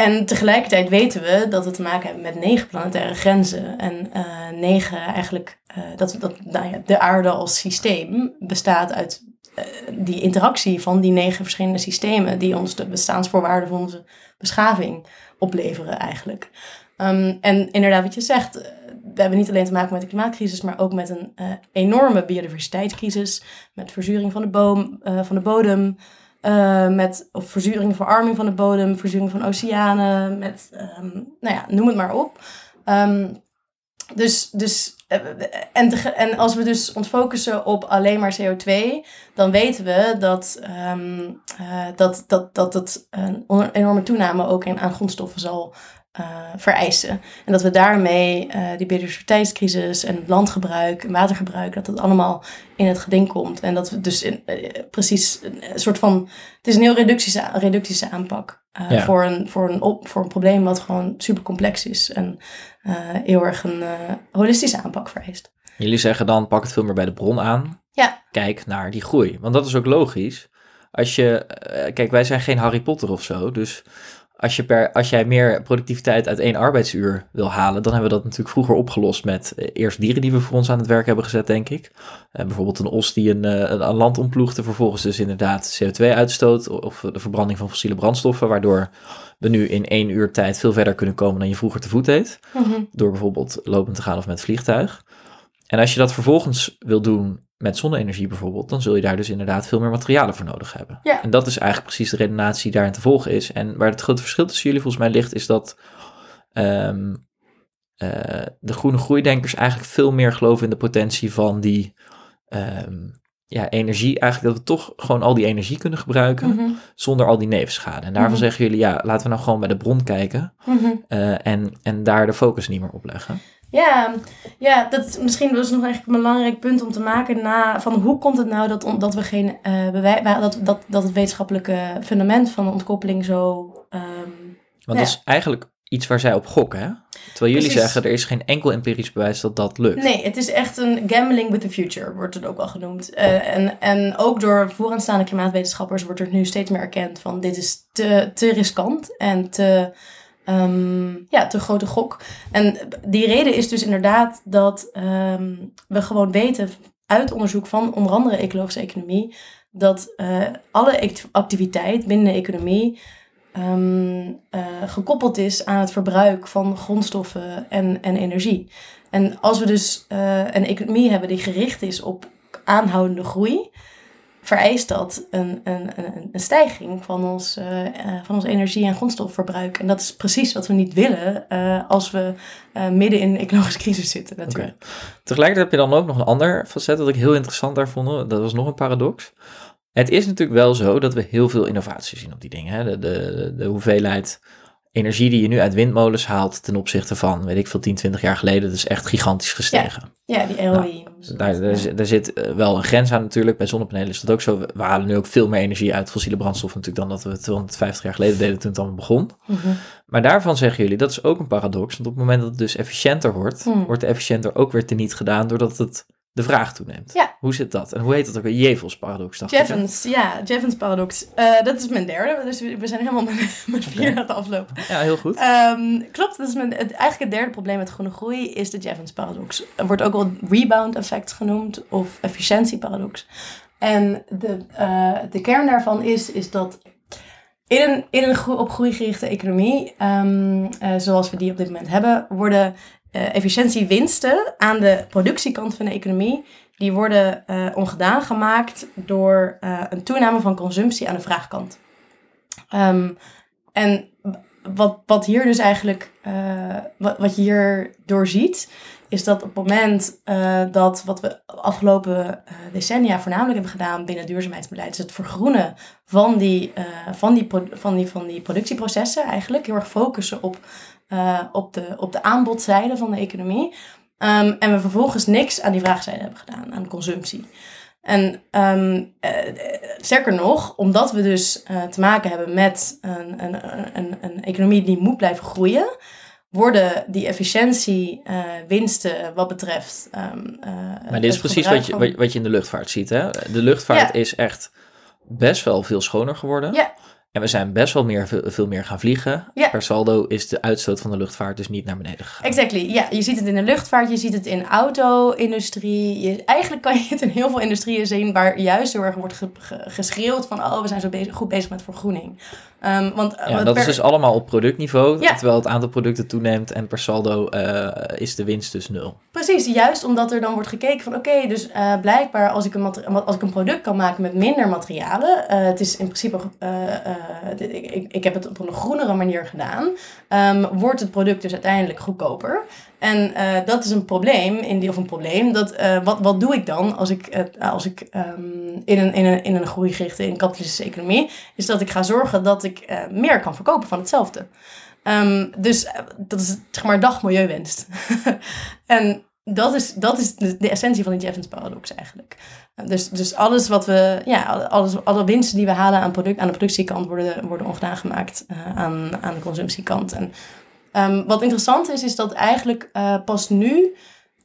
En tegelijkertijd weten we dat we te maken hebben met negen planetaire grenzen. En eh, negen eigenlijk, eh, dat, dat nou ja, de aarde als systeem bestaat uit eh, die interactie van die negen verschillende systemen. Die ons de bestaansvoorwaarden van onze beschaving opleveren eigenlijk. Ehm, en inderdaad wat je zegt, we hebben niet alleen te maken met de klimaatcrisis, maar ook met een enorme biodiversiteitscrisis. Met verzuring van de, boom, van de bodem. Eh, met of verzuring, verarming van de bodem, verzuring van oceanen, met, ehm, nou ja, noem het maar op. Ehm, dus, dus eh, en, en als we dus ons focussen op alleen maar CO2, dan weten we dat, eh, dat, dat, dat het een enorme toename ook in, aan grondstoffen zal eh, vereisen. En dat we daarmee eh, die biodiversiteitscrisis en landgebruik en watergebruik, dat dat allemaal in het geding komt. En dat we dus in, eh, precies een soort van. Het is een heel reductische, reductische aanpak Ja. voor, een, voor, een op, voor een probleem wat gewoon super complex is. En heel erg een holistische aanpak vereist. Jullie zeggen dan, pak het veel meer bij de bron aan. Ja. Kijk naar die groei. Want dat is ook logisch. Als je, kijk, wij zijn geen Harry Potter of zo. Dus als, je per, als jij meer productiviteit uit één arbeidsuur wil halen, dan hebben we dat natuurlijk vroeger opgelost met eh, eerst dieren die we voor ons aan het werk hebben gezet, denk ik. Eh, bijvoorbeeld een os die een, eh, een, een land omploegde, vervolgens dus inderdaad CO2 uitstoot of de verbranding van fossiele brandstoffen, waardoor we nu in één uur tijd veel verder kunnen komen dan je vroeger te voet deed door bijvoorbeeld lopend te gaan of met vliegtuig. En als je dat vervolgens wil doen met zonne-energie bijvoorbeeld, dan zul je daar dus inderdaad veel meer materialen voor nodig hebben. Ja. En dat is eigenlijk precies de redenatie die daarin te volgen is. En waar het grote verschil tussen jullie volgens mij ligt, is dat ehm, eh, de groene groeidenkers eigenlijk veel meer geloven in de potentie van die ehm, ja, energie. Eigenlijk dat we toch gewoon al die energie kunnen gebruiken Mhm, zonder al die nevenschade. En daarvan Mhm. zeggen jullie, ja, laten we nou gewoon bij de bron kijken mhm. eh, en, en daar de focus niet meer op leggen. Ja, ja, dat is misschien was nog eigenlijk een belangrijk punt om te maken na van hoe komt het nou dat, dat we geen eh bewijs dat, dat, dat het wetenschappelijke fundament van de ontkoppeling zo ehm, Want Ja. dat is eigenlijk iets waar zij op gokken, hè? Terwijl jullie Precies. zeggen, er is geen enkel empirisch bewijs dat dat lukt. Nee, het is echt een gambling with the future, wordt het ook wel genoemd. Eh, en, en ook door vooraanstaande klimaatwetenschappers wordt er nu steeds meer erkend van dit is te, te riskant en te, ehm, ja, te grote gok. En die reden is dus inderdaad dat ehm, we gewoon weten uit onderzoek van onder andere ecologische economie dat eh, alle act- activiteit binnen de economie ehm, eh, gekoppeld is aan het verbruik van grondstoffen en, en energie. En als we dus eh, een economie hebben die gericht is op aanhoudende groei, vereist dat een, een, een, een stijging van ons, eh, eh, van ons energie- en grondstofverbruik. En dat is precies wat we niet willen eh, als we midden in een ecologische crisis zitten natuurlijk. Tegelijkertijd heb je dan ook nog een ander facet dat ik heel interessant daar vond. Dat was nog een paradox. Het is natuurlijk wel zo dat we heel veel innovatie zien op die dingen. Hè? De, de, de hoeveelheid energie die je nu uit windmolens haalt ten opzichte van, weet ik veel, 10, 20 jaar geleden, dat is echt gigantisch gestegen. Ja, die ROI. Daar, daar, daar zit eh, wel een grens aan natuurlijk. Bij zonnepanelen is dat ook zo. We halen nu ook veel meer energie uit fossiele brandstoffen natuurlijk dan dat we 250 jaar geleden deden toen het allemaal begon. Mhm. Maar daarvan zeggen jullie, dat is ook een paradox. Want op het moment dat het dus efficiënter wordt, Hmm. wordt de efficiënter ook weer teniet gedaan doordat het de vraag toeneemt. Ja. Hoe zit dat? En hoe heet dat ook? Jevels paradox, dacht ik. hè? Jevons, ja, Jevons paradox. Eh, dat is mijn derde, dus we zijn helemaal met, met vier Oké. aan het aflopen. Ja, heel goed. Ehm, klopt, dat is mijn, het, eigenlijk het derde probleem met groene groei is de Jevons paradox. Er wordt ook wel rebound effect genoemd of efficiëntieparadox. En de, eh, de kern daarvan is, is dat in een, in een op groei gerichte economie, ehm, eh, zoals we die op dit moment hebben, worden eh, efficiëntiewinsten aan de productiekant van de economie, die worden eh, ongedaan gemaakt door eh, een toename van consumptie aan de vraagkant. Ehm, en wat, wat hier dus eigenlijk, wat, wat je hier doorziet, is dat op het moment uh, dat wat we afgelopen uh, decennia voornamelijk hebben gedaan binnen duurzaamheidsbeleid, is het vergroenen van die, uh, van die, van die, van die productieprocessen eigenlijk. Heel erg focussen op, op, de, op de aanbodzijde van de economie. Um, en we vervolgens niks aan die vraagzijde hebben gedaan, aan consumptie. En um, sterker nog, omdat we dus te maken hebben met een, een, een, een economie die moet blijven groeien, worden die efficiëntiewinsten wat betreft. Um, maar dit is precies wat je, wat je in de luchtvaart ziet. Hè? De luchtvaart is echt best wel veel schoner geworden. Ja. En we zijn best wel meer, veel, meer gaan vliegen. Per saldo is de uitstoot van de luchtvaart dus niet naar beneden gegaan. Exactly, ja. Je ziet het in de luchtvaart, je ziet het in auto-industrie. Je, eigenlijk kan je het in heel veel industrieën zien waar juist heel erg wordt ge, geschreeuwd van... oh, we zijn zo bezig, goed bezig met vergroening. Um, want, ja, dat per... is dus allemaal op productniveau, ja. terwijl het aantal producten toeneemt en per saldo uh, is de winst dus nul. Precies, juist omdat er dan wordt gekeken van oké, okay, dus uh, blijkbaar als ik, een als ik een product kan maken met minder materialen, uh, het is in principe, ik, ik heb het op een groenere manier gedaan, um, wordt het product dus uiteindelijk goedkoper. En uh, dat is een probleem, in die, of een probleem, dat, uh, wat, wat doe ik dan als ik, uh, als ik um, in, een, in, een, in een groeigerichte, in kapitalistische economie, is dat ik ga zorgen dat ik meer kan verkopen van hetzelfde. Um, dus dat is zeg maar dagmilieuwinst. en dat is, dat is de, essentie van de Jevons paradox eigenlijk. Dus, dus alles wat we, ja, alles, alle winsten die we halen aan, product, aan de productiekant worden, worden ongedaan gemaakt aan, aan de consumptiekant. En Um, wat interessant is, is dat eigenlijk uh, pas nu,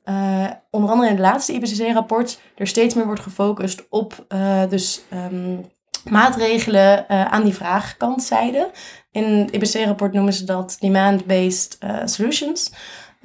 uh, onder andere in het laatste IPCC-rapport, er steeds meer wordt gefocust op uh, dus, um, maatregelen aan die vraagkantzijde. In het IPCC-rapport noemen ze dat demand-based solutions.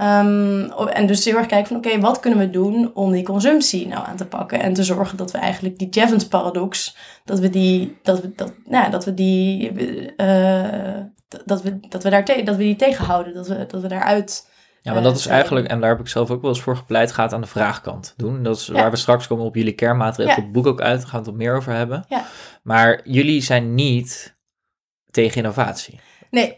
Um, en dus heel erg kijken van oké, okay, wat kunnen we doen om die consumptie nou aan te pakken en te zorgen dat we eigenlijk die Jevons paradox, dat we die, dat we, dat, nou, dat we die, uh, dat we, dat we daar te, dat we die tegenhouden, dat we, dat we daaruit. Ja, maar dat is eigenlijk, en daar heb ik zelf ook wel eens voor gepleit, gaat aan de vraagkant doen. Dat is ja. waar we straks komen op jullie kernmaatregelen, ja. het boek ook uit, daar gaan we het meer over hebben. Ja. Maar jullie zijn niet tegen innovatie. Nee,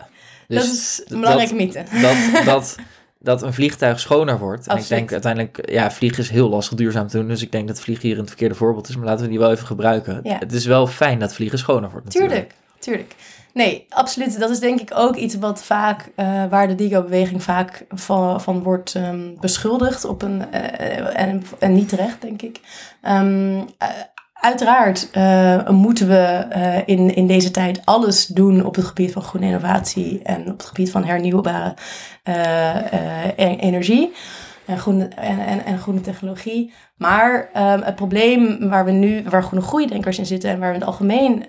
dus dat is een belangrijke mythe. Dat, dat, dat een vliegtuig schoner wordt. En ik denk uiteindelijk, ja, vliegen is heel lastig duurzaam te doen. Dus ik denk dat vliegen hier een verkeerde voorbeeld is. Maar laten we die wel even gebruiken. Ja. Het is wel fijn dat vliegen schoner wordt natuurlijk. Tuurlijk, tuurlijk. Nee, absoluut. Dat is denk ik ook iets wat vaak, uh, waar de Digo-beweging vaak van, van wordt um, beschuldigd. Op een, uh, en, en niet terecht, denk ik. Um, uh, Uiteraard uh, moeten we uh, in, in deze tijd alles doen op het gebied van groene innovatie en op het gebied van hernieuwbare uh, energie en groene, en, en, en, groene technologie. Maar um, het probleem waar we nu, waar groene groeidenkers in zitten en waar we in het algemeen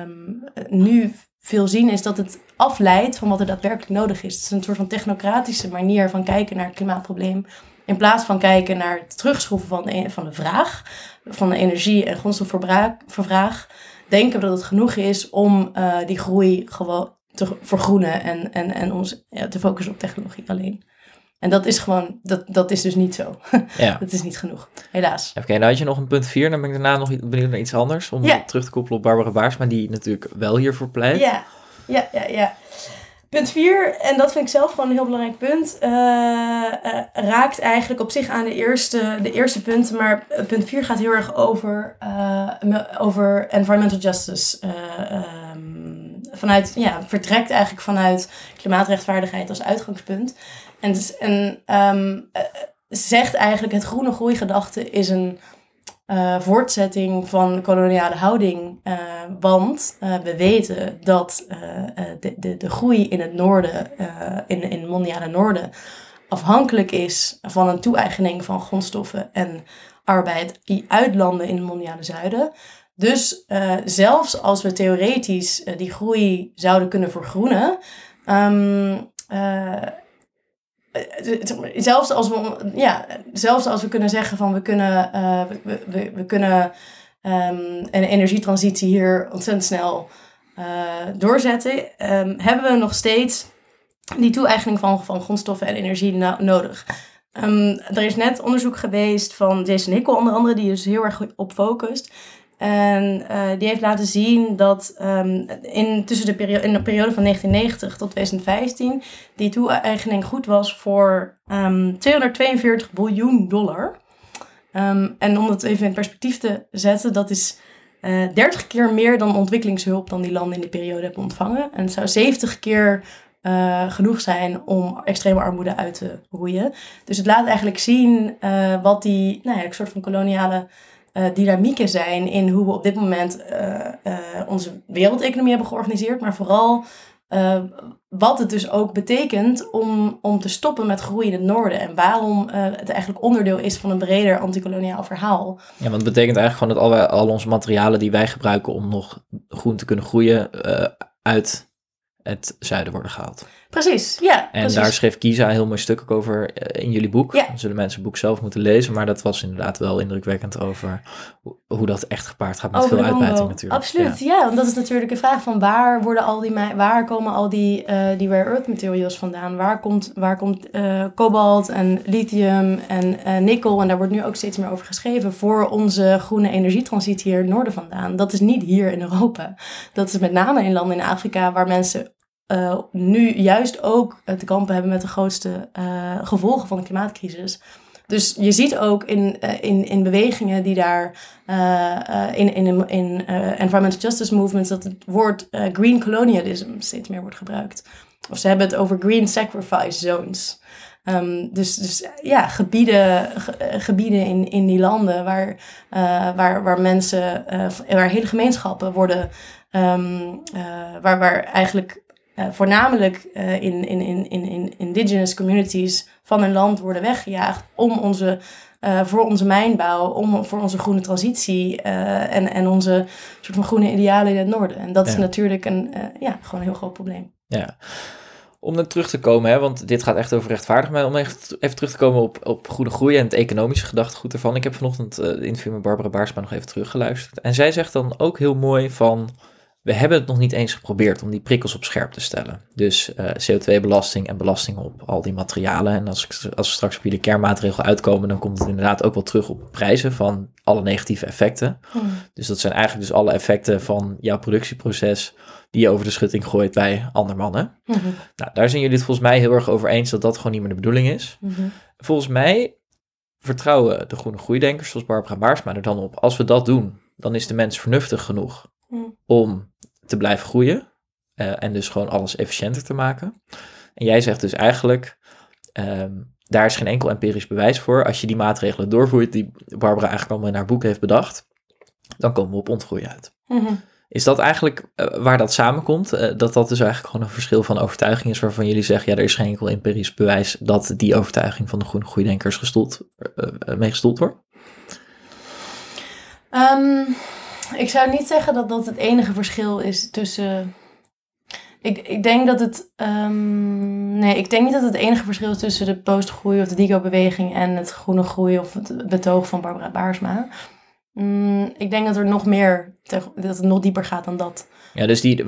um, nu veel zien, is dat het afleidt van wat er daadwerkelijk nodig is. Het is een soort van technocratische manier van kijken naar het klimaatprobleem. In plaats van kijken naar het terugschroeven van de, van de vraag, van de energie- en grondstofvervraag, denken we dat het genoeg is om uh, die groei gewoon te vergroenen en, en, en ons ja, te focussen op technologie alleen. En dat is gewoon, dat, dat is dus niet zo. Ja. dat is niet genoeg, helaas. Oké, okay, nou had je nog een punt 4, dan ben ik daarna nog benieuwd naar iets anders. Om terug te koppelen op Barbara Baarsma, die natuurlijk wel hiervoor pleit. Ja, ja, ja, ja. Punt 4, en dat vind ik zelf gewoon een heel belangrijk punt, uh, uh, raakt eigenlijk op zich aan de eerste, de eerste punten, maar punt 4 gaat heel erg over, uh, over environmental justice. Um, vanuit, ja, vertrekt eigenlijk vanuit klimaatrechtvaardigheid als uitgangspunt. En, um, zegt eigenlijk het groene groeigedachte is een uh, voortzetting van koloniale houding. Uh, want uh, we weten dat de, de, de groei in het noorden, in, in het mondiale noorden, afhankelijk is van een toe-eigening van grondstoffen en arbeid uit landen in het mondiale zuiden. Dus zelfs als we theoretisch die groei zouden kunnen vergroenen, um, zelfs als we, ja, zelfs als we kunnen zeggen van we kunnen, uh, we, we, we, kunnen um, een energietransitie hier ontzettend snel uh, doorzetten, um, hebben we nog steeds die toe-eigening van, van grondstoffen en energie no nodig. Um, er is net onderzoek geweest van Jason Hickel onder andere, die dus heel erg op focust. En uh, die heeft laten zien dat um, in, tussen de periode, in de periode van 1990 tot 2015 die toe-eigening goed was voor um, 242 biljoen dollar. Um, en om dat even in perspectief te zetten, dat is uh, eh, 30 keer meer dan ontwikkelingshulp dan die landen in die periode hebben ontvangen. En het zou 70 keer uh, genoeg zijn om extreme armoede uit te roeien. Dus het laat eigenlijk zien wat die nou ja, een soort van koloniale uh, dynamieken zijn in hoe we op dit moment onze wereldeconomie hebben georganiseerd, maar vooral wat het dus ook betekent om, om te stoppen met groei in het noorden. En waarom het eigenlijk onderdeel is van een breder antikoloniaal verhaal. Ja, want het betekent eigenlijk gewoon dat al, al onze materialen die wij gebruiken om nog groen te kunnen groeien, uit het zuiden worden gehaald. Precies, ja. En daar schreef Kiza heel mooi stuk ook over eh, in jullie boek. Ja. Dan zullen mensen het boek zelf moeten lezen, maar dat was inderdaad wel indrukwekkend over hoe dat echt gepaard gaat met veel uitbuiting natuurlijk. Absoluut, ja. want dat is natuurlijk de vraag van waar worden al die, waar komen al die, uh, die rare earth materials vandaan? Waar komt, waar komt uh, kobalt en lithium en uh, nikkel, en daar wordt nu ook steeds meer over geschreven, voor onze groene energietransitie hier in het noorden vandaan. Dat is niet hier in Europa. Dat is met name in landen in Afrika waar mensen uh, nu juist ook te kampen hebben met de grootste uh, gevolgen van de klimaatcrisis. Dus je ziet ook in, uh, in, in bewegingen die daar in, in, in environmental justice movements dat het woord green colonialism steeds meer wordt gebruikt. Of ze hebben het over green sacrifice zones. Um, dus, dus ja, gebieden, gebieden in, in die landen waar, waar, waar mensen, waar hele gemeenschappen worden, um, waar, waar eigenlijk uh, voornamelijk uh, in, in, in, in, in indigenous communities van een land worden weggejaagd om onze, uh, voor onze mijnbouw, om, voor onze groene transitie en, en onze soort van groene idealen in het noorden. En dat is natuurlijk een, ja, gewoon een heel groot probleem. Ja. Om dan terug te komen, hè, want dit gaat echt over rechtvaardig, maar om echt even terug te komen op, op groene groei en het economische gedachtegoed ervan. Ik heb vanochtend uh, de interview met Barbara Baarsma nog even teruggeluisterd. En zij zegt dan ook heel mooi van, we hebben het nog niet eens geprobeerd om die prikkels op scherp te stellen. Dus uh, eh, CO2-belasting en belasting op al die materialen. En als, als we straks op de kernmaatregel uitkomen, dan komt het inderdaad ook wel terug op prijzen van alle negatieve effecten. Hmm. Dus dat zijn eigenlijk dus alle effecten van jouw productieproces die je over de schutting gooit bij andermannen. Mm Nou, daar zijn jullie het volgens mij heel erg over eens dat dat gewoon niet meer de bedoeling is. Hmm. Volgens mij vertrouwen de groene groeidenkers zoals Barbara Baarsma er dan op. Als we dat doen, dan is de mens vernuftig genoeg hmm. om te blijven groeien. Uh, en dus gewoon alles efficiënter te maken. En jij zegt dus eigenlijk, um, daar is geen enkel empirisch bewijs voor. Als je die maatregelen doorvoert die Barbara eigenlijk allemaal in haar boek heeft bedacht, dan komen we op ontgroei uit. Mm Is dat eigenlijk uh, waar dat samenkomt? Uh, dat dat dus eigenlijk gewoon een verschil van overtuiging is waarvan jullie zeggen, ja, er is geen enkel empirisch bewijs dat die overtuiging van de groene groeidenkers gestoeld, mee gestoeld wordt? Um, ik zou niet zeggen dat dat het enige verschil is tussen. Ik, ik denk dat het. Um, nee, ik denk niet dat het enige verschil is tussen de postgroei of de Digo-beweging en het groene groei of het betoog van Barbara Baarsma. Mm, ik denk dat er nog meer, dat het nog dieper gaat dan dat. Ja, dus die,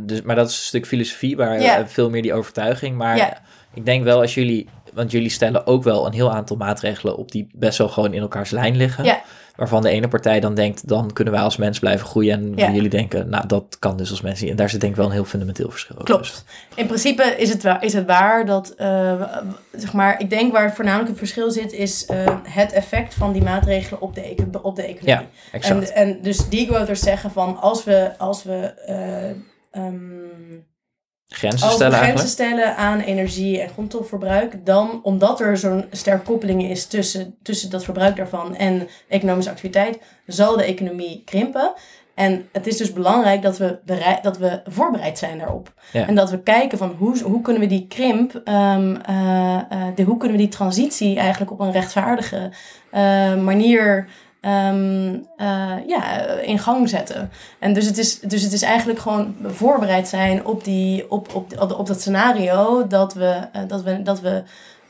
dus, maar dat is een stuk filosofie, waar ja. veel meer die overtuiging. Maar ik denk wel als jullie, want jullie stellen ook wel een heel aantal maatregelen op die best wel gewoon in elkaars lijn liggen. Ja waarvan de ene partij dan denkt, dan kunnen wij als mens blijven groeien. En jullie denken, nou, dat kan dus als mens niet. En daar zit denk ik wel een heel fundamenteel verschil. Klopt. Dus. In principe is het waar, is het waar dat, uh, zeg maar, ik denk waar het voornamelijk het verschil zit, is uh, het effect van die maatregelen op de, op de economie. Ja, exact. En, en dus die growthers zeggen van, als we, als we uh, um, grenzen als stellen. grenzen stellen aan energie en grondstofverbruik, dan omdat er zo'n sterke koppeling is tussen, tussen dat verbruik daarvan en economische activiteit, zal de economie krimpen. En het is dus belangrijk dat we, bereid, dat we voorbereid zijn daarop. En dat we kijken van hoe, hoe kunnen we die krimp, um, uh, uh, de, hoe kunnen we die transitie eigenlijk op een rechtvaardige uh, manier um, uh, ja, in gang zetten. En dus het, is, dus het is eigenlijk gewoon voorbereid zijn op, die, op, op, op, dat scenario dat we, uh, dat we, dat we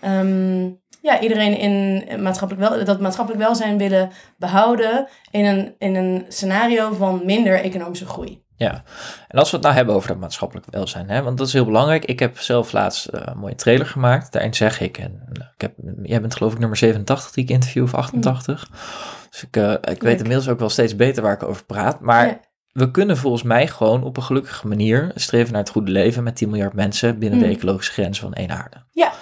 um, ja, iedereen in maatschappelijk wel, dat maatschappelijk welzijn willen behouden in een, in een scenario van minder economische groei. Ja, en als we het nou hebben over dat maatschappelijk welzijn, hè, want dat is heel belangrijk. Ik heb zelf laatst eh, een mooie trailer gemaakt. Daarin zeg ik, en nou, ik heb, jij bent geloof ik nummer 87 die ik interview, of 88. Dus ik, eh, ik weet inmiddels ook wel steeds beter waar ik over praat. Maar Ja. we kunnen volgens mij gewoon op een gelukkige manier streven naar het goede leven met 10 miljard mensen binnen de Mm. ecologische grens van één aarde. Ja.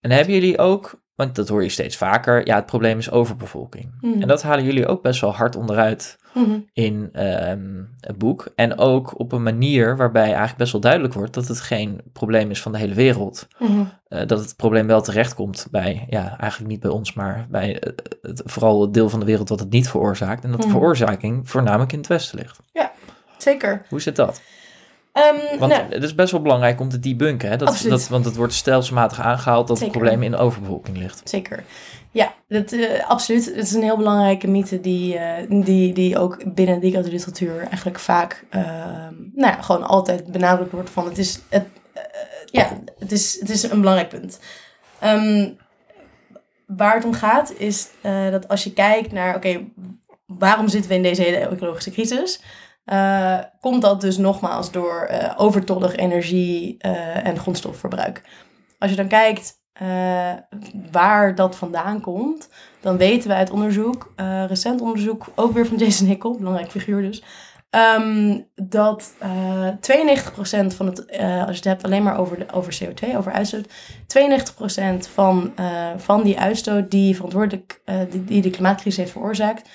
En hebben jullie ook, want dat hoor je steeds vaker, ja, het probleem is overbevolking. Mhm. En dat halen jullie ook best wel hard onderuit Mhm. in ehm, het boek. En ook op een manier waarbij eigenlijk best wel duidelijk wordt dat het geen probleem is van de hele wereld. Mhm. Eh, dat het probleem wel terechtkomt bij, ja, eigenlijk niet bij ons, maar bij eh, het, vooral het deel van de wereld dat het niet veroorzaakt. En dat de veroorzaking voornamelijk in het Westen ligt. Zeker. Hoe zit dat? Ehm, Want nou, het is best wel belangrijk om te debunken, hè? Dat, Absoluut. dat, want het wordt stelselmatig aangehaald dat Zeker. het probleem in de overbevolking ligt. Zeker. Ja, dat, eh, absoluut. Het is een heel belangrijke mythe die, eh, die, die ook binnen de literatuur eigenlijk vaak, ehm, nou ja, gewoon altijd benadrukt wordt van het is, het, eh, ja, het is, het is een belangrijk punt. Ehm, waar het om gaat is dat als je kijkt naar, oké, waarom zitten we in deze hele ecologische crisis? Eh, komt dat dus nogmaals door eh, overtollig energie eh, en grondstofverbruik. Als je dan kijkt waar dat vandaan komt, dan weten we uit onderzoek, recent onderzoek, ook weer van Jason Hickel, belangrijk figuur dus, ehm, dat eh 92% van het, als je het hebt alleen maar over, de, over CO2, over uitstoot, 92% van, van die uitstoot die verantwoordelijk, die, die de klimaatcrisis heeft veroorzaakt,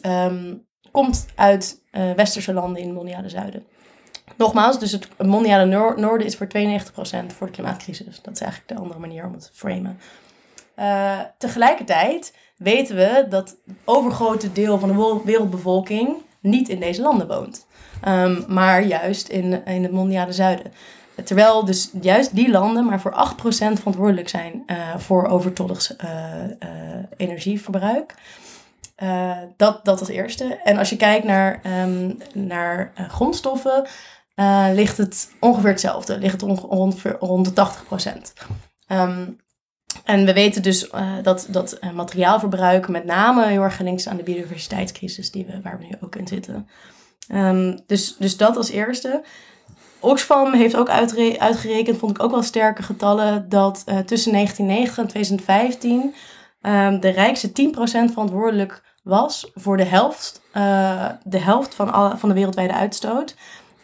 ehm, komt uit eh, westerse landen in het mondiale zuiden. Nogmaals, dus het mondiale noor- noorden is voor 92% voor de klimaatcrisis. Dat is eigenlijk de andere manier om het te framen. Eh, tegelijkertijd weten we dat het overgrote deel van de wereldbevolking niet in deze landen woont. Ehm, maar juist in, in het mondiale zuiden. Terwijl dus juist die landen maar voor 8% verantwoordelijk zijn eh, voor overtollig energieverbruik. Eh, dat, dat als eerste. En als je kijkt naar, ehm, naar eh, grondstoffen, eh, ligt het ongeveer hetzelfde. Ligt het onge- ongeveer rond de 80%. Ehm, en we weten dus dat, dat materiaalverbruik met name heel erg gelinkt aan de biodiversiteitscrisis die we, waar we nu ook in zitten. Ehm, dus, dus dat als eerste. Oxfam heeft ook uitgerekend, vond ik ook wel sterke getallen, dat tussen 1990 en 2015 ehm, de rijkste 10% verantwoordelijk was voor de helft, eh, de helft van, alle, van de wereldwijde uitstoot.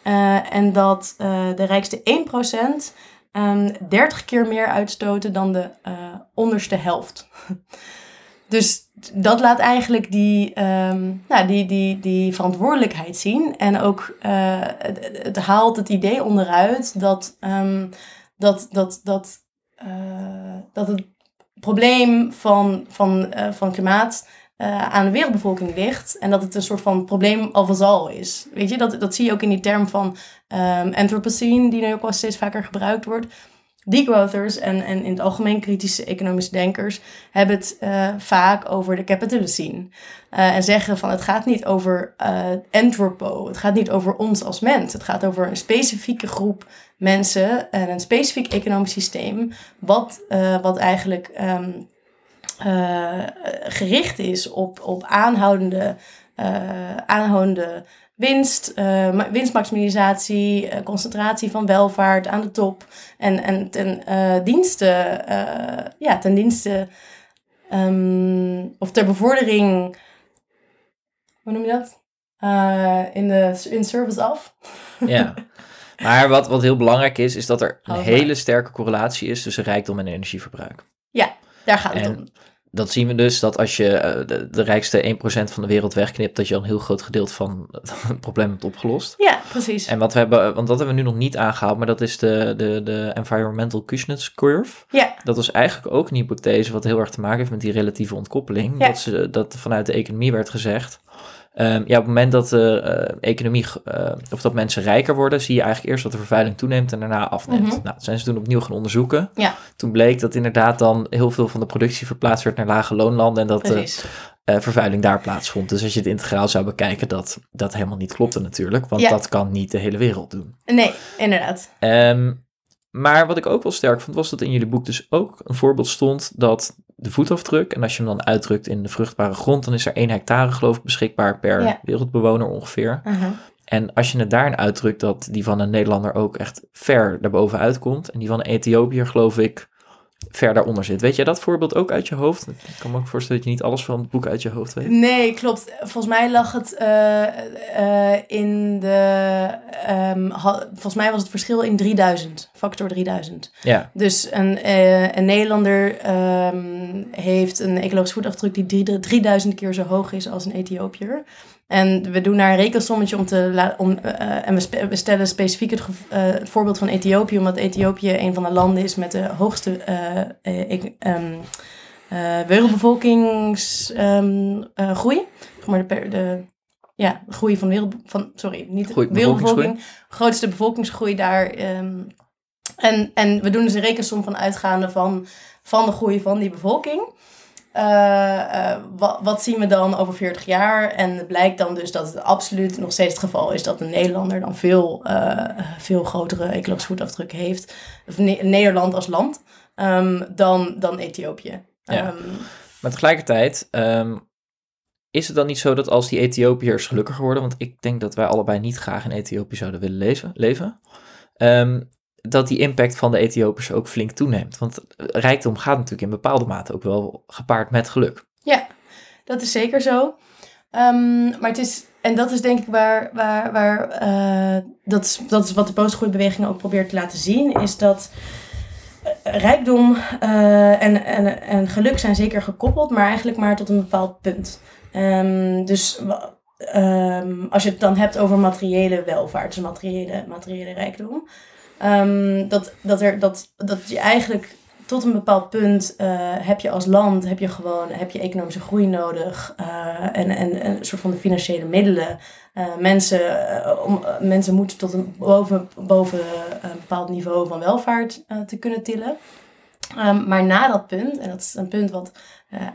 Eh, en dat eh, de rijkste 1% ehm 30 keer meer uitstoten dan de onderste helft. dus dat laat eigenlijk die, ehm, nou, die, die, die verantwoordelijkheid zien. En ook het, haalt het idee onderuit dat, ehm, dat, dat, dat, dat het probleem van, van, eh, van klimaat eh, aan de wereldbevolking ligt. En dat het een soort van probleem al vazal is. Weet je, dat, dat zie je ook in die term van ehm Anthropocene, die nu ook wel steeds vaker gebruikt wordt. Degrowthers en, en in het algemeen kritische economische denkers hebben het eh, vaak over de capitalocene. Eh, en zeggen van het gaat niet over anthropo, het gaat niet over ons als mens. Het gaat over een specifieke groep mensen en een specifiek economisch systeem, wat, eh, wat eigenlijk ehm, eh, gericht is op, op aanhoudende, eh, aanhoudende winst, ma- winstmaximalisatie, concentratie van welvaart aan de top en, en ten dienste, ja, ten dienste ehm, of ter bevordering, hoe noem je dat? In de in service of. Ja. Maar wat, wat heel belangrijk is, is dat er een Hou hele sterke correlatie is tussen rijkdom en energieverbruik. Daar gaat het En om. dat zien we dus, dat als je eh, de, de rijkste 1% van de wereld wegknipt, dat je al een heel groot gedeelte van het probleem hebt opgelost. Ja, precies. En wat we hebben, want dat hebben we nu nog niet aangehaald, maar dat is de, de, de Environmental Kuznets Curve. Ja, Dat was eigenlijk ook een hypothese wat heel erg te maken heeft met die relatieve ontkoppeling. Ja. Dat, ze, dat vanuit de economie werd gezegd. Ehm, ja, op het moment dat de eh, economie, eh, of dat mensen rijker worden, zie je eigenlijk eerst dat de vervuiling toeneemt en daarna afneemt. Mhm. Nou, dat zijn ze toen opnieuw gaan onderzoeken. Ja. Toen bleek dat inderdaad dan heel veel van de productie verplaatst werd naar lage loonlanden en dat eh, vervuiling daar plaatsvond. Dus als je het integraal zou bekijken, dat dat helemaal niet klopte natuurlijk, want Ja. dat kan niet de hele wereld doen. Nee, inderdaad. Ehm, maar wat ik ook wel sterk vond, was dat in jullie boek dus ook een voorbeeld stond dat de voetafdruk, en als je hem dan uitdrukt in de vruchtbare grond, dan is er één hectare geloof ik beschikbaar per Ja. wereldbewoner ongeveer. Aha. En als je het daarin uitdrukt dat die van een Nederlander ook echt ver daarboven uitkomt. En die van een Ethiopiër geloof ik ver daaronder zit. Weet jij dat voorbeeld ook uit je hoofd? Ik kan me ook voorstellen dat je niet alles van het boek uit je hoofd weet. Nee, klopt. Volgens mij lag het uh, uh, in de. Um, ha, volgens mij was het verschil in 3000, factor 3000. Ja. Dus een, uh, een Nederlander um, heeft een ecologische voetafdruk die 3000 keer zo hoog is als een Ethiopiër. En we doen daar een rekensommetje om te om, uh, en we, spe we, stellen specifiek het, uh, het, voorbeeld van Ethiopië, omdat Ethiopië een van de landen is met de hoogste uh, um, wereldbevolkingsgroei. Um, maar de, de, ja, groei van wereld, van, sorry, niet Groei, wereldbevolking, grootste bevolkingsgroei daar. Um, en, en we doen dus een rekensom van uitgaande van, van de groei van die bevolking. Uh, uh, wat, wat, zien we dan over 40 jaar? En het blijkt dan dus dat het absoluut nog steeds het geval is dat een Nederlander dan veel, uh, veel grotere ecologische voetafdruk heeft. Of ne Nederland als land um, dan, dan Ethiopië. Ja. Um, maar tegelijkertijd um, is het dan niet zo dat als die Ethiopiërs gelukkiger worden, want ik denk dat wij allebei niet graag in Ethiopië zouden willen leven, leven dat die impact van de Ethiopiërs ook flink toeneemt. Want rijkdom gaat natuurlijk in bepaalde mate ook wel gepaard met geluk. Ja, dat is zeker zo. Um, maar het is, en dat is denk ik waar, waar, waar uh, dat, is, dat is wat de postgroeibeweging ook probeert te laten zien, is dat rijkdom uh, en, en, en geluk zijn zeker gekoppeld, maar eigenlijk maar tot een bepaald punt. Um, dus um, als je het dan hebt over materiële welvaart, dus materiële, materiële rijkdom, Um, dat, dat, er, dat, dat je eigenlijk tot een bepaald punt uh, heb je als land heb je gewoon heb je economische groei nodig uh, en, en, en een soort van de financiële middelen. Uh, mensen, om, mensen moeten tot een boven, boven een bepaald niveau van welvaart te kunnen tillen. Um, maar na dat punt, en dat is een punt wat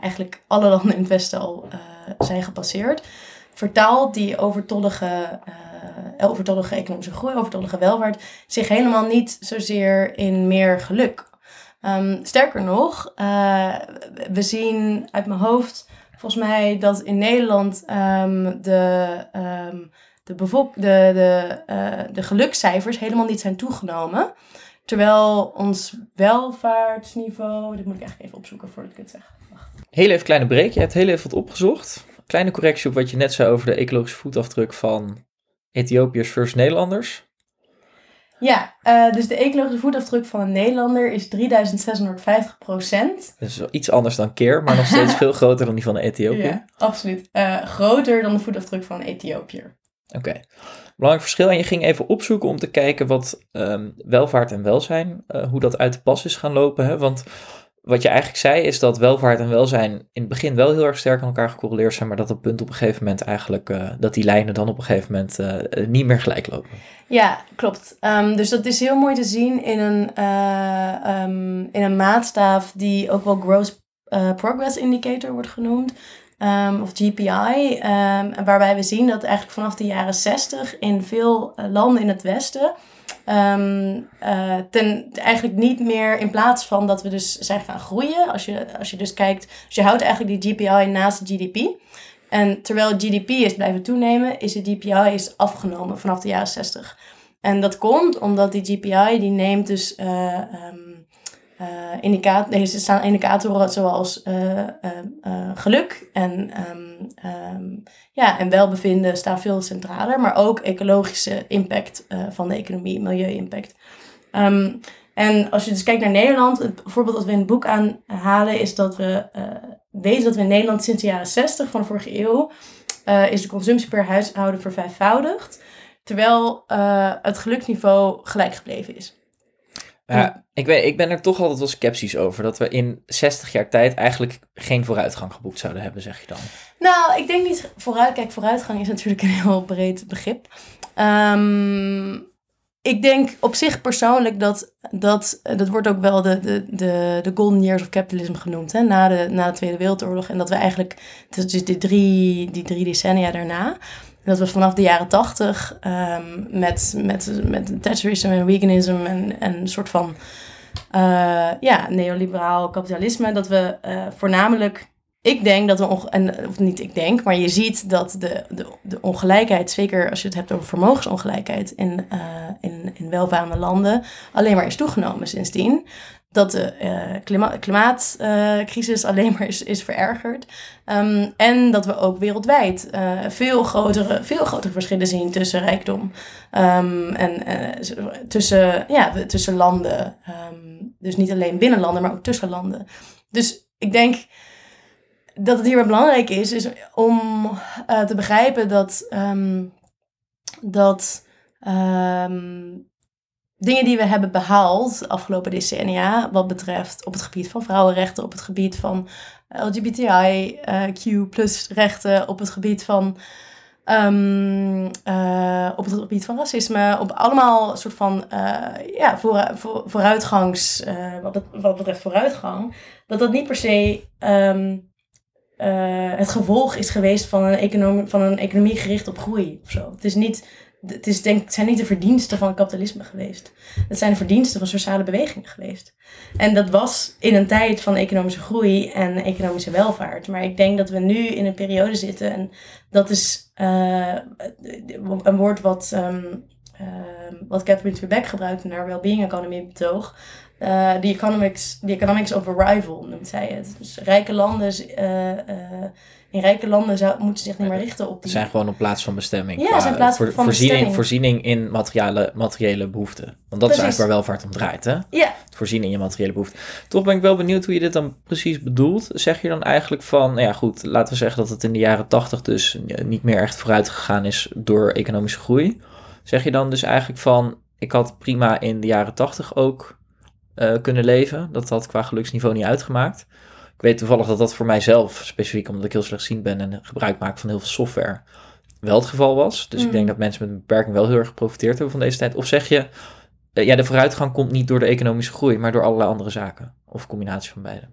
eigenlijk alle landen in het Westen al zijn gepasseerd, vertaalt die overtollige overtollige economische groei, overtollige welvaart, zich helemaal niet zozeer in meer geluk. Um, sterker nog, uh, we zien uit mijn hoofd volgens mij dat in Nederland um, de, um, de, de, de, uh, de gelukscijfers helemaal niet zijn toegenomen. Terwijl ons welvaartsniveau. Dit moet ik eigenlijk even opzoeken voordat ik het zeg. Wacht. Heel even kleine break. Je hebt heel even wat opgezocht. Kleine correctie op wat je net zei over de ecologische voetafdruk van Ethiopiërs versus Nederlanders? Ja, uh, dus de ecologische voetafdruk van een Nederlander is 3650 procent. Dat is iets anders dan keer, maar nog steeds veel groter dan die van een Ethiopiër. Ja, absoluut. Uh, groter dan de voetafdruk van een Ethiopiër. Oké. Okay. Belangrijk verschil. En je ging even opzoeken om te kijken wat um, welvaart en welzijn, uh, hoe dat uit de pas is gaan lopen. Hè? Want wat je eigenlijk zei is dat welvaart en welzijn in het begin wel heel erg sterk aan elkaar gecorreleerd zijn, maar dat dat punt op een gegeven moment eigenlijk, uh, dat die lijnen dan op een gegeven moment uh, niet meer gelijk lopen. Ja, klopt. Um, dus dat is heel mooi te zien in een, uh, um, in een maatstaaf die ook wel Gross Progress Indicator wordt genoemd. Um, of GPI, waarbij we zien dat eigenlijk vanaf de jaren 60 in veel landen in het Westen Um, uh, ten, eigenlijk niet meer in plaats van dat we dus zijn gaan groeien. Als je, als je dus kijkt, dus je houdt eigenlijk die GPI naast GDP. En terwijl GDP is blijven toenemen, is de GPI is afgenomen vanaf de jaren 60. En dat komt omdat die GPI die neemt dus uh, um, staan indicatoren zoals geluk en, um, ja, en welbevinden staan veel centraler, maar ook ecologische impact van de economie, milieu-impact. Um, en als je dus kijkt naar Nederland, het voorbeeld dat we in het boek aanhalen is dat we weten dat we in Nederland sinds de jaren 60 van de vorige eeuw is de consumptie per huishouden vervijfvoudigd, terwijl het geluksniveau gelijk gebleven is. Ja, ik, weet, ik ben er toch altijd wel sceptisch over. Dat we in 60 jaar tijd eigenlijk geen vooruitgang geboekt zouden hebben, zeg je dan? Nou, ik denk niet vooruit. Kijk, vooruitgang is natuurlijk een heel breed begrip. Um, ik denk op zich persoonlijk dat, dat, dat wordt ook wel de, de, de, de golden years of capitalism genoemd, hè, na, de, na de Tweede Wereldoorlog. En dat we eigenlijk, dus die drie, die drie decennia daarna, dat we vanaf de jaren tachtig um, met, met, met Thatcherisme en veganisme en, en een soort van uh, ja, neoliberaal kapitalisme, dat we uh, voornamelijk ik denk dat we, onge- en, of niet ik denk, maar je ziet dat de, de, de ongelijkheid, zeker als je het hebt over vermogensongelijkheid in, eh, in, in welvarende landen, alleen maar is toegenomen sindsdien. Dat de eh, klima klimaatcrisis alleen maar is, is verergerd. Ehm, en dat we ook wereldwijd eh, veel, grotere, veel grotere verschillen zien tussen rijkdom ehm, en eh, tussen, ja, tussen landen. Ehm, dus niet alleen binnen landen, maar ook tussen landen. Dus ik denk dat het hier wel belangrijk is, is om te begrijpen dat, dat dingen die we hebben behaald afgelopen decennia, wat betreft op het gebied van vrouwenrechten, op het gebied van LGBTIQ plus rechten, op het gebied van ehm, eh, op het gebied van racisme, op allemaal soort van eh, ja, voor, voor, vooruitgangs, eh, wat, wat betreft vooruitgang, dat dat niet per se ehm, eh, het gevolg is geweest van een, economie, van een economie gericht op groei of zo. Het is niet, het, is denk, het zijn niet de verdiensten van het kapitalisme geweest. Het zijn de verdiensten van sociale bewegingen geweest. En dat was in een tijd van economische groei en economische welvaart. Maar ik denk dat we nu in een periode zitten en dat is eh, een woord wat, ehm, ehm, wat Catherine Trebek gebruikt in haar well-being economy betoog. Eh, the, economics, the economics of arrival noemt zij het. Dus rijke landen, eh, eh, in rijke landen zou, moeten zich niet meer richten op Ze die... zijn gewoon op plaats van bestemming. Ja, zijn plaats van voorziening, bestemming. voorziening in materiële, materiële behoeften. Want dat Precies. is eigenlijk waar welvaart om draait, hè? Ja, Het voorzien in je materiële behoeften. Toch ben ik wel benieuwd hoe je dit dan precies bedoelt. Zeg je dan eigenlijk van, nou ja goed, laten we zeggen dat het in de jaren tachtig dus niet meer echt vooruit gegaan is door economische groei. Zeg je dan dus eigenlijk van, ik had prima in de jaren tachtig ook eh, kunnen leven. Dat had qua geluksniveau niet uitgemaakt. Ik weet toevallig dat dat voor mijzelf, specifiek omdat ik heel slechtziend ben en gebruik maak van heel veel software, wel het geval was. Dus ik Mm. denk dat mensen met een beperking wel heel erg geprofiteerd hebben van deze tijd. Of zeg je, eh, ja, de vooruitgang komt niet door de economische groei, maar door allerlei andere zaken. Of een combinatie van beide.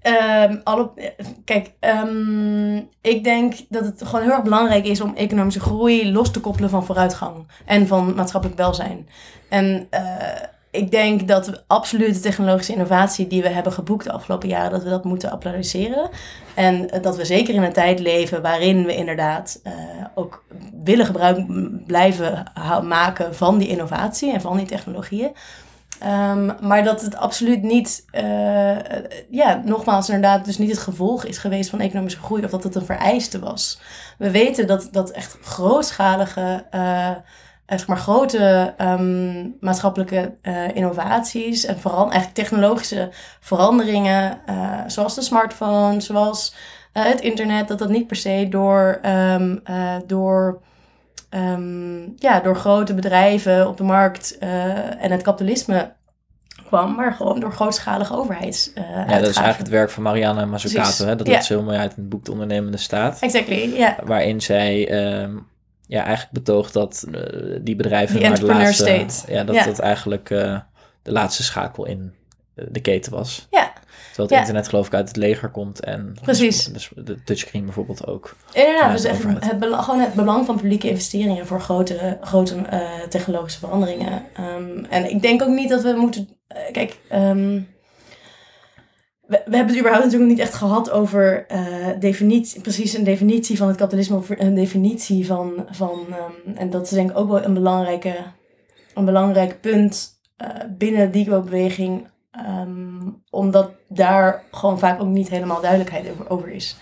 Ehm, alle, eh, kijk, ehm, ik denk dat het gewoon heel erg belangrijk is om economische groei los te koppelen van vooruitgang en van maatschappelijk welzijn. En eh, ik denk dat we absoluut de technologische innovatie die we hebben geboekt de afgelopen jaren, dat we dat moeten applaudisseren. En eh, dat we zeker in een tijd leven waarin we inderdaad eh, ook willen gebruik blijven maken van die innovatie en van die technologieën. Ehm, maar dat het absoluut niet, eh, ja, nogmaals inderdaad, dus niet het gevolg is geweest van economische groei of dat het een vereiste was. We weten dat, dat echt grootschalige, zeg maar grote ehm, maatschappelijke eh, innovaties en vooral eigenlijk technologische veranderingen, eh, zoals de smartphone, zoals eh, het internet, dat dat niet per se door, ehm, eh, door ehm, ja, door grote bedrijven op de markt en het kapitalisme kwam, maar gewoon door grootschalige overheids. eh, Ja, dat is eigenlijk het werk van Mariana Mazzucato. Hè? Dat ze heel mooi uit in het boek De Ondernemende Staat. Exactly, ja. Waarin zij ja, eigenlijk betoogt dat eh, die bedrijven Die maar de laatste... state. Ja, dat Ja. dat eigenlijk eh, de laatste schakel in eh, de keten was. Ja. Terwijl het Ja. internet geloof ik uit het leger komt en Precies. dus de touchscreen bijvoorbeeld ook. Inderdaad, dus echt het, bela- gewoon het belang van publieke investeringen voor grote, grote technologische veranderingen. Ehm, en ik denk ook niet dat we moeten. kijk, ehm, we, hebben het überhaupt natuurlijk niet echt gehad over eh, definitie, precies een definitie van het kapitalisme, of een definitie van. van ehm, en dat is denk ik ook wel een, belangrijke, een belangrijk punt eh, binnen die beweging. ehm, omdat daar gewoon vaak ook niet helemaal duidelijkheid over, over is.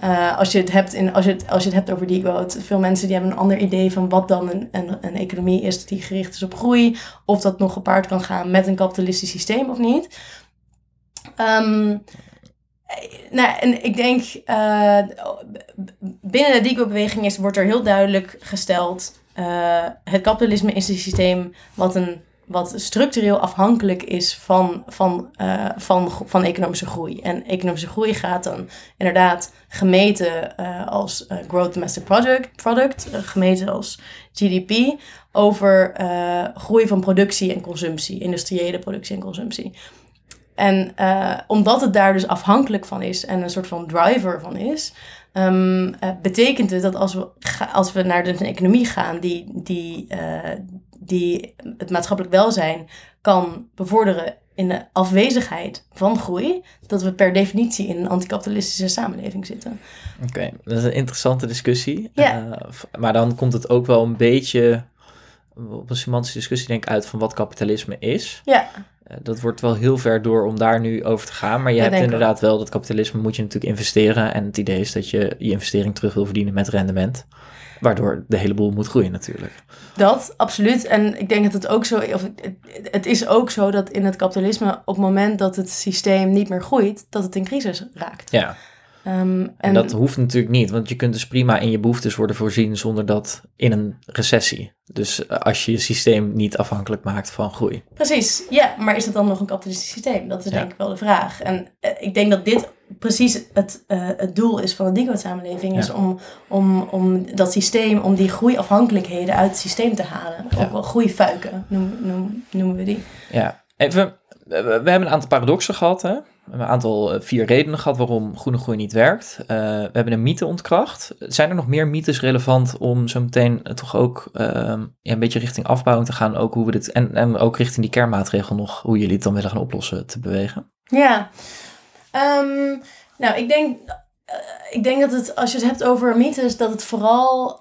Eh, als, je het hebt in, als, je het, als je het hebt over degrowth, veel mensen die hebben een ander idee van wat dan een, een, een economie is die gericht is op groei, of dat nog gepaard kan gaan met een kapitalistisch systeem of niet. Eh, nou, en ik denk, eh, binnen de degrowth-beweging is, wordt er heel duidelijk gesteld, eh, het kapitalisme is een systeem wat een wat structureel afhankelijk is van, van, eh, van, van economische groei. En economische groei gaat dan inderdaad gemeten als Gross Domestic Product, product gemeten als GDP, over groei van productie en consumptie, industriële productie en consumptie. En eh, omdat het daar dus afhankelijk van is en een soort van driver van is, ehm, eh, betekent het dat als we, als we naar de economie gaan die, die, eh, die het maatschappelijk welzijn kan bevorderen in de afwezigheid van groei, dat we per definitie in een anticapitalistische samenleving zitten. Oké, dat is een interessante discussie. Ja. Maar dan komt het ook wel een beetje op een semantische discussie denk ik uit van wat kapitalisme is. Ja, Eh, dat wordt wel heel ver door om daar nu over te gaan. Maar je hebt inderdaad wel dat kapitalisme moet je natuurlijk investeren. En het idee is dat je je investering terug wil verdienen met rendement. Waardoor de hele boel moet groeien natuurlijk. dat absoluut. En ik denk dat het ook zo, of het, het is ook zo dat in het kapitalisme, op het moment dat het systeem niet meer groeit, dat het in crisis raakt. Ja, Ehm, en dat hoeft natuurlijk niet. Want je kunt dus prima in je behoeftes worden voorzien zonder dat in een recessie. Dus eh, als je je systeem niet afhankelijk maakt van groei. Precies, ja, maar is het dan nog een kapitalistisch systeem? Dat is Ja. denk ik wel de vraag. En eh, ik denk dat dit precies het, eh, het doel is van de degrowth-samenleving, is Ja. om, om, om dat systeem, om die groeiafhankelijkheden uit het systeem te halen. Ja. Ook wel groeifuiken noem, noem, noemen we die. Ja, even. We hebben een aantal paradoxen gehad. Hè? We een aantal eh, vier redenen gehad waarom groene groei niet werkt. Eh, we hebben een mythe ontkracht. Zijn er nog meer mythes relevant om zo meteen eh, toch ook ehm, ja, een beetje richting afbouwing te gaan? Ook hoe we dit, en, ook richting die kernmaatregel nog, hoe jullie het dan willen gaan oplossen te bewegen? Ja, Ehm, nou, ik denk, ik denk dat het, als je het hebt over mythes, dat het vooral,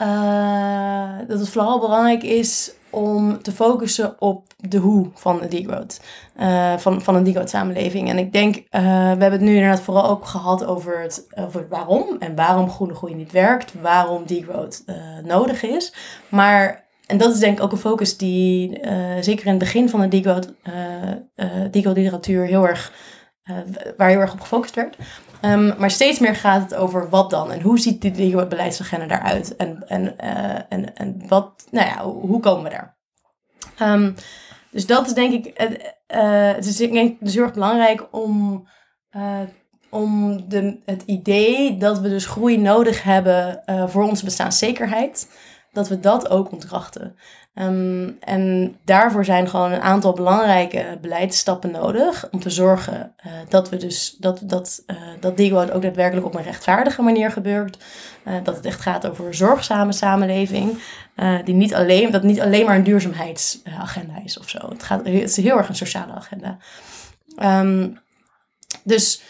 dat het vooral belangrijk is om te focussen op de hoe van de degrowth, eh, van, van een degrowth samenleving. En ik denk, eh, we hebben het nu inderdaad vooral ook gehad over het, over het waarom en waarom groene groei niet werkt, waarom degrowth eh nodig is. Maar en dat is denk ik ook een focus die zeker in het begin van de degrowth, degrowth literatuur heel erg waar heel erg op gefocust werd. Ehm, maar steeds meer gaat het over wat dan en hoe ziet die degrowth beleidsagenda daaruit en, en, eh, en, en wat, nou ja, hoe komen we daar? Ehm, dus dat is denk ik, eh, eh, het is denk ik dus heel erg belangrijk om, eh, om de, het idee dat we dus groei nodig hebben eh, voor onze bestaanszekerheid, dat we dat ook ontkrachten. Ehm, en daarvoor zijn gewoon een aantal belangrijke beleidsstappen nodig om te zorgen eh, dat we dus dat, dat, eh dat degrowth ook daadwerkelijk op een rechtvaardige manier gebeurt. Eh, dat het echt gaat over een zorgzame samenleving. die niet alleen, dat niet alleen maar een duurzaamheidsagenda is of zo. Het, gaat, het is heel erg een sociale agenda. Ehm, dus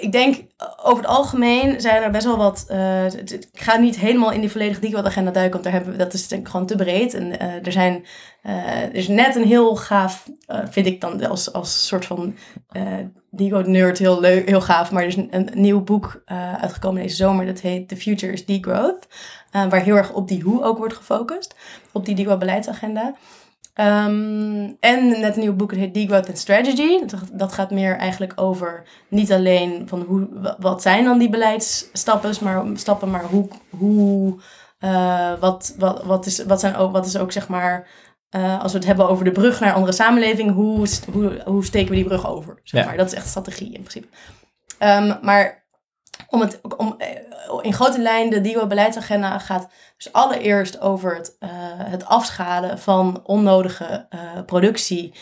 ik denk over het algemeen zijn er best wel wat. eh, ik ga niet helemaal in die volledige degrowth-agenda duiken, want daar hebben dat is gewoon te breed. En eh, er zijn. eh, er is net een heel gaaf, eh, vind ik dan als, als soort van eh degrowth-nerd heel, leuk, heel gaaf. Maar er is een, nieuw boek eh, uitgekomen deze zomer, dat heet The Future is Degrowth. eh, waar heel erg op die hoe ook wordt gefocust, op die degrowth-beleidsagenda. Ehm, en net een nieuw boek, het heet Degrowth and Strategy. Dat, gaat meer eigenlijk over niet alleen van hoe, wa- wat zijn dan die beleidsstappen, maar, stappen, maar hoe, hoe eh, wat, wat, wat, is, wat, zijn ook, wat is ook zeg maar, eh, als we het hebben over de brug naar een andere samenleving, hoe, hoe, hoe steken we die brug over? Zeg Ja. maar. Dat is echt strategie in principe. Ehm, maar om het, om, eh, in grote lijnen, de DIWO beleidsagenda gaat dus allereerst over het, eh, het afschalen van onnodige eh, productie.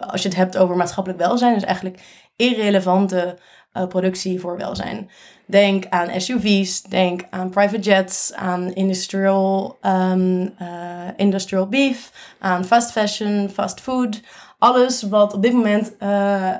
Als je het hebt over maatschappelijk welzijn, dus eigenlijk irrelevante productie voor welzijn. Denk aan SUV's, denk aan private jets, aan industrial, eh, industrial beef, aan fast fashion, fast food. Alles wat op dit moment eh,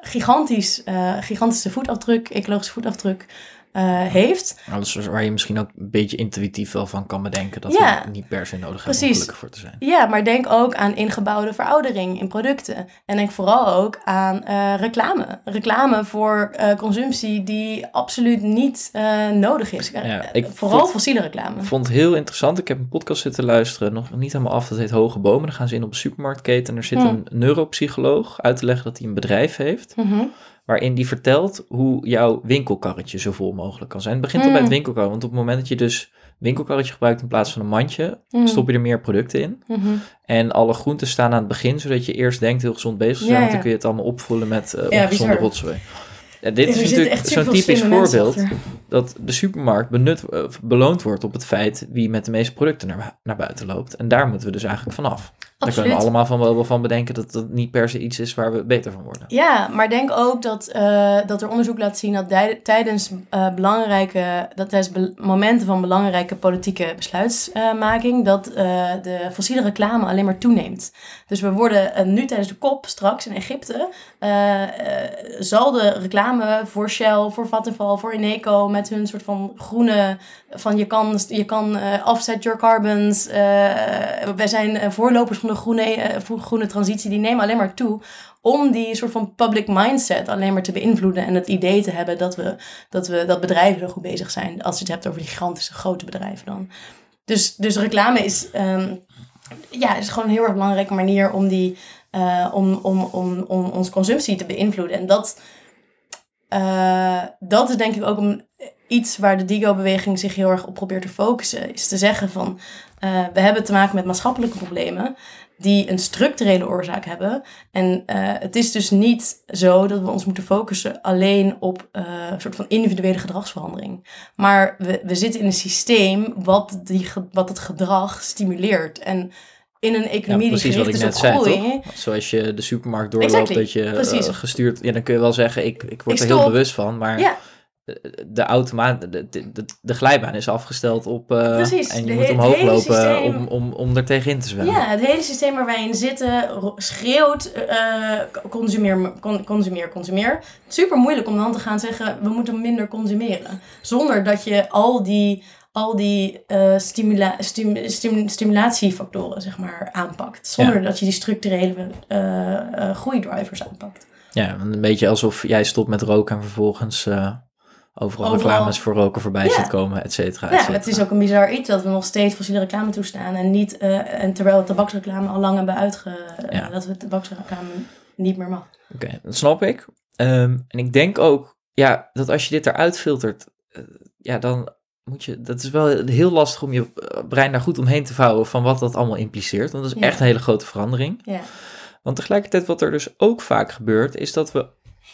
gigantisch, eh, gigantische voetafdruk, ecologische voetafdruk eh, heeft. Alles waar je misschien ook een beetje intuïtief wel van kan bedenken dat Ja. we niet per se nodig hebben om gelukkig voor te zijn. Ja, maar denk ook aan ingebouwde veroudering in producten. En denk vooral ook aan eh, reclame. Reclame voor eh, consumptie die absoluut niet nodig is. Ja, ik vooral vond- fossiele reclame. Ik vond het heel interessant. Ik heb een podcast zitten luisteren, nog niet helemaal af. Dat heet Hoge Bomen. Dan gaan ze in op een supermarktketen en er zit Hmm. een neuropsycholoog uit te leggen dat hij een bedrijf heeft. Mhm. Waarin die vertelt hoe jouw winkelkarretje zo vol mogelijk kan zijn. Het begint al bij het Hmm. winkelkarretje. Want op het moment dat je dus winkelkarretje gebruikt in plaats van een mandje, Mhm. stop je er meer producten in. Mhm. En alle groenten staan aan het begin, zodat je eerst denkt heel gezond bezig te zijn. Ja, Want dan ja. kun je het allemaal opvullen met eh Ja, ongezonde rotzooi. Ja, dit is natuurlijk zo'n typisch voorbeeld. dat de supermarkt benut, uh, beloond wordt op het feit wie met de meeste producten naar, naar buiten loopt. En daar moeten we dus eigenlijk vanaf. Daar kunnen we allemaal van, wel van bedenken dat dat niet per se iets is waar we beter van worden. Ja, maar denk ook dat, uh, dat er onderzoek laat zien dat tijdens uh, belangrijke, dat tijdens momenten van belangrijke politieke besluitmaking, dat uh, de fossiele reclame alleen maar toeneemt. Dus we worden nu tijdens de kop straks in Egypte, zal de reclame voor Shell, voor Vattenfall, voor Eneco met hun soort van groene, van je kan, je kan offset your carbons, wij zijn voorlopers van de groene, uh, groene transitie, die nemen alleen maar toe om die soort van public mindset alleen maar te beïnvloeden en het idee te hebben dat, we, dat, we, dat bedrijven er goed bezig zijn. Als je het hebt over die gigantische grote bedrijven dan. Dus, dus reclame is, um, ja, is gewoon een heel erg belangrijke manier om, die, uh, om, om, om, om onze consumptie te beïnvloeden. En dat, uh, dat is denk ik ook een, iets waar de Digo-beweging zich heel erg op probeert te focussen. Is te zeggen van, uh, we hebben te maken met maatschappelijke problemen die een structurele oorzaak hebben. En uh, het is dus niet zo dat we ons moeten focussen alleen op uh, een soort van individuele gedragsverandering. Maar we, we zitten in een systeem wat, die, wat het gedrag stimuleert. En in een economie ja, precies die gericht wat ik net groei, zei, toch? Zoals je de supermarkt doorloopt, dat je uh, gestuurd... Ja, dan kun je wel zeggen, ik, ik word ik er heel bewust van, maar... Ja de automaat, de, de, de, glijbaan is afgesteld op. Uh, Precies, en je moet omhoog lopen systeem, om, om, om er tegenin te zwemmen. Ja, het hele systeem waar wij in zitten schreeuwt: uh, consumeer, consumeer, consumeer. Super moeilijk om dan te gaan zeggen: we moeten minder consumeren. Zonder dat je al die, al die uh, stimula, stim, stim, stimulatiefactoren zeg maar, aanpakt. Zonder ja. dat je die structurele groeidrivers aanpakt. Ja, een beetje alsof jij stopt met roken en vervolgens overal, reclames voor roken voorbij ja. ziet komen, et cetera. Ja, het is ook een bizar iets dat we nog steeds fossiele reclame toestaan. En, niet, uh, en terwijl tabaksreclame al lang hebben uitge... Ja. dat we tabaksreclame niet meer mag. Oké, dat snap ik. Um, en ik denk ook, ja, dat als je dit eruit filtert, uh, ja, dan moet je... Dat is wel heel lastig om je eh, brein daar goed omheen te vouwen van wat dat allemaal impliceert. Want dat is echt een hele grote verandering. Ja. Want tegelijkertijd wat er dus ook vaak gebeurt, is dat we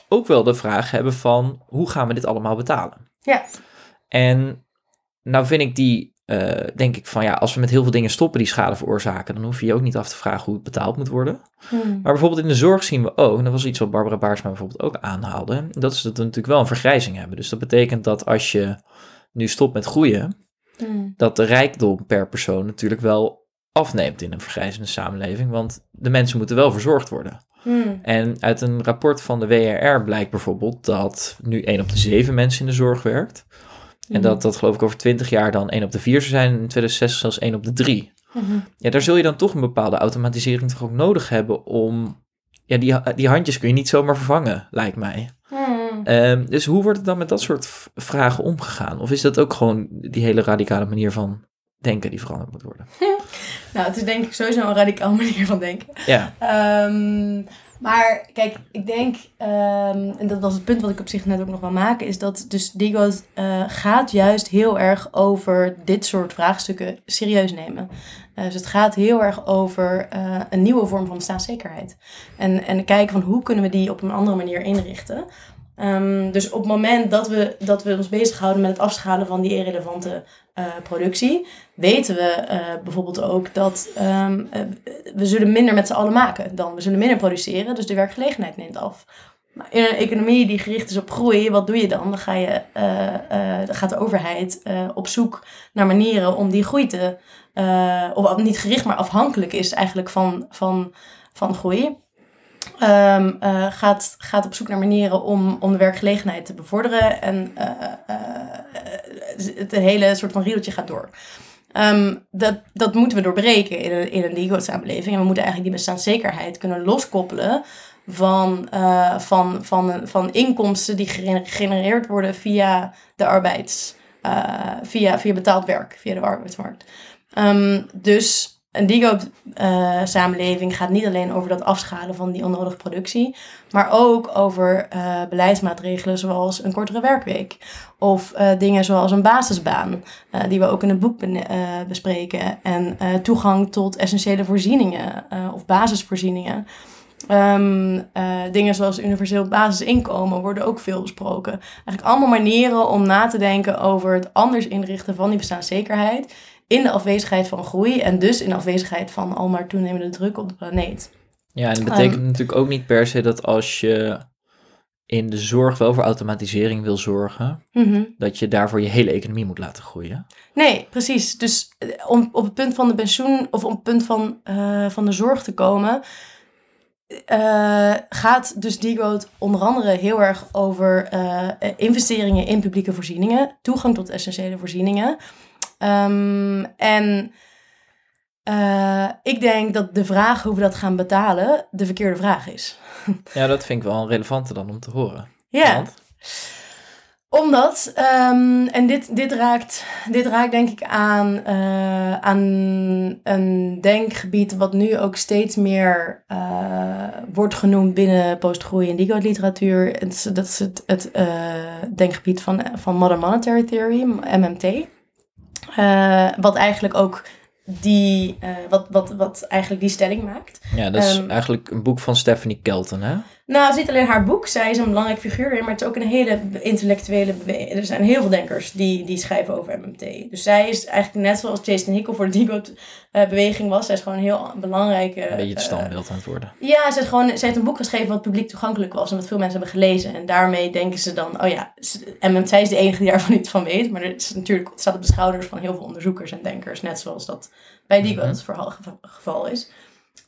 ook wel de vraag hebben van hoe gaan we dit allemaal betalen? Ja. En nou vind ik die, uh, denk ik van ja, als we met heel veel dingen stoppen die schade veroorzaken, dan hoef je je ook niet af te vragen hoe het betaald moet worden. Hmm. Maar bijvoorbeeld in de zorg zien we ook, en dat was iets wat Barbara Baarsma bijvoorbeeld ook aanhaalde, dat is dat we natuurlijk wel een vergrijzing hebben. Dus dat betekent dat als je nu stopt met groeien, hmm. dat de rijkdom per persoon natuurlijk wel afneemt in een vergrijzende samenleving, want de mensen moeten wel verzorgd worden. Hmm. En uit een rapport van de WRR blijkt bijvoorbeeld dat nu 1 op de 7 mensen in de zorg werkt. En hmm. dat dat geloof ik over 20 jaar dan 1 op de 4 zou zijn, in 2060 zelfs 1 op de 3. Hmm. Ja, daar zul je dan toch een bepaalde automatisering toch ook nodig hebben om... Ja, die, die handjes kun je niet zomaar vervangen, lijkt mij. Um, dus hoe wordt het dan met dat soort vragen omgegaan? Of is dat ook gewoon die hele radicale manier van denken die veranderd moet worden? nou, het is denk ik sowieso een radicaal manier van denken. Ja. Um, maar kijk, ik denk, um, en dat was het punt wat ik op zich net ook nog wil maken, is dat dus Digo uh, gaat juist heel erg over dit soort vraagstukken serieus nemen. Uh, dus het gaat heel erg over uh, een nieuwe vorm van staatszekerheid. En, en kijken van hoe kunnen we die op een andere manier inrichten. Um, dus op het moment dat we, dat we ons bezighouden met het afschalen van die irrelevante uh, productie, weten we uh, bijvoorbeeld ook dat um, uh, we zullen minder met z'n allen maken dan. We zullen minder produceren, dus de werkgelegenheid neemt af. Nou, in een economie die gericht is op groei, wat doe je dan? Dan, ga je, dan gaat de overheid op zoek naar manieren om die groei te... of niet gericht, maar afhankelijk is eigenlijk van, van, van groei. Um, uh, gaat, gaat op zoek naar manieren om, om de werkgelegenheid te bevorderen. En uh, uh, het hele soort van riedeltje gaat door. Um, dat, dat moeten we doorbreken in een, in een Ligo-samenleving. En we moeten eigenlijk die bestaanszekerheid kunnen loskoppelen van, van, van, van inkomsten die gegenereerd worden via de arbeids... via, via betaald werk, via de arbeidsmarkt. Um, dus een Digo-samenleving uh, gaat niet alleen over dat afschalen van die onnodige productie, maar ook over uh, beleidsmaatregelen zoals een kortere werkweek. Of uh, dingen zoals een basisbaan, die we ook in het boek bespreken. En toegang tot essentiële voorzieningen of basisvoorzieningen. Ehm, eh, dingen zoals universeel basisinkomen worden ook veel besproken. Eigenlijk allemaal manieren om na te denken over het anders inrichten van die bestaanszekerheid. In de afwezigheid van groei en dus in de afwezigheid van al maar toenemende druk op de planeet. Ja, en dat betekent Ehm. natuurlijk ook niet per se dat als je in de zorg wel voor automatisering wil zorgen, Mhm. dat je daarvoor je hele economie moet laten groeien. Nee, precies. Dus eh, om op het punt van de pensioen of op het punt van, eh, van de zorg te komen, eh, gaat dus degrowth onder andere heel erg over investeringen in publieke voorzieningen, toegang tot essentiële voorzieningen. Ehm, en eh, ik denk dat de vraag hoe we dat gaan betalen de verkeerde vraag is. Ja, dat vind ik wel een relevante dan om te horen. Ja. Want? Omdat, ehm, en dit, dit, raakt, dit raakt denk ik aan, eh, aan een denkgebied wat nu ook steeds meer eh, wordt genoemd binnen postgroei en degrowth literatuur. Dat is het, het denkgebied van, van Modern Monetary Theory, MMT. Eh, wat eigenlijk ook die, eh, wat, wat, wat eigenlijk die stelling maakt. Ja, dat is Ehm. eigenlijk een boek van Stephanie Kelton, hè? Nou, het is niet alleen haar boek, zij is een belangrijk figuur erin, maar het is ook een hele intellectuele beweging. Er zijn heel veel denkers die, die schrijven over MMT. Dus zij is eigenlijk net zoals Jason Hickel voor de Degrowth-beweging was. Zij is gewoon een heel belangrijke... Een beetje het eh, standbeeld aan het worden. ja, ze heeft, gewoon, ze heeft een boek geschreven wat publiek toegankelijk was en wat veel mensen hebben gelezen. En daarmee denken ze dan, oh ja, zij is de enige die daarvan iets van weet. Maar het, is natuurlijk, het staat op de schouders van heel veel onderzoekers en denkers, net zoals dat bij Degrowth het verhaal- geval- geval is.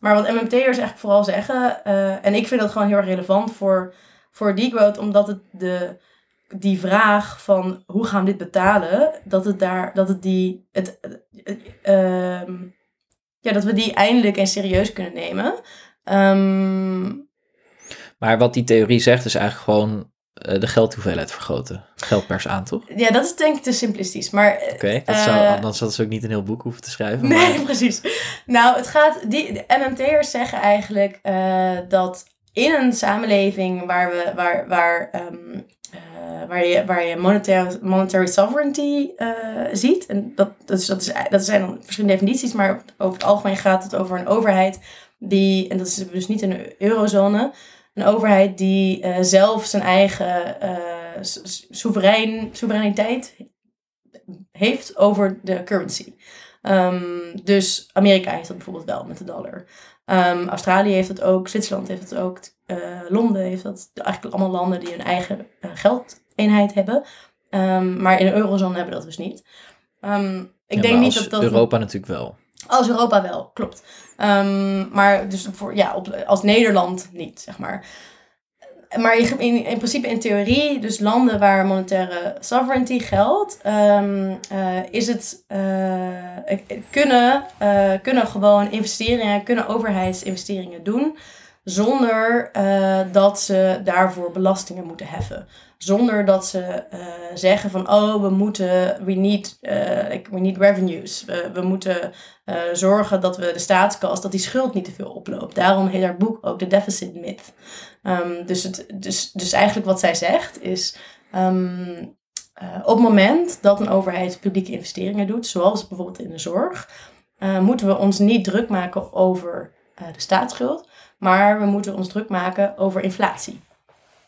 Maar wat MMT'ers eigenlijk vooral zeggen, eh, en ik vind dat gewoon heel relevant voor, voor Degrowth, omdat het de, die vraag van hoe gaan we dit betalen, dat het daar, dat het die, het, ehm, ja, dat we die eindelijk en serieus kunnen nemen. Ehm, Maar wat die theorie zegt is eigenlijk gewoon de geldhoeveelheid vergroten. Geldpers aan, toch? Oké, ja, dat is denk ik te simplistisch. Maar eh, dat zou, Eh, anders hadden ze ook niet een heel boek hoeven te schrijven. Nee, maar- precies. Nou, het gaat. Die, de MMT'ers zeggen eigenlijk eh, dat in een samenleving waar we waar, waar, ehm, eh, waar je, waar je monetary, monetary sovereignty eh, ziet. En dat, dat, is, dat, is, dat zijn dan verschillende definities, maar over het algemeen gaat het over een overheid die, en dat is dus niet in de eurozone, een overheid die eh, zelf zijn eigen s- soeverein, soevereiniteit heeft over de currency. Ehm, dus Amerika heeft dat bijvoorbeeld wel met de dollar. Ehm, Australië heeft het ook, Zwitserland heeft het ook, eh, Londen heeft dat. Eigenlijk allemaal landen die hun eigen geldeenheid hebben. Ehm, maar in de eurozone hebben we dat dus niet. Ik Ja, denk niet dat dat... Europa natuurlijk wel. Als Europa wel, klopt. Ehm, maar dus voor, ja, op, als Nederland niet, zeg maar. Maar in, in principe in theorie, dus landen waar monetaire sovereignty geldt, ehm, eh, is het, eh, kunnen, eh, kunnen gewoon investeringen, kunnen overheidsinvesteringen doen, zonder eh, dat ze daarvoor belastingen moeten heffen. Zonder dat ze eh, zeggen van, oh, we moeten, we need, eh, we need revenues. We, we moeten zorgen dat we de staatskas, dat die schuld niet te veel oploopt. Daarom heet haar boek ook de deficit myth. Ehm, dus, het, dus, dus eigenlijk wat zij zegt is, ehm, eh, op het moment dat een overheid publieke investeringen doet, zoals bijvoorbeeld in de zorg, moeten we ons niet druk maken over de staatsschuld, maar we moeten ons druk maken over inflatie.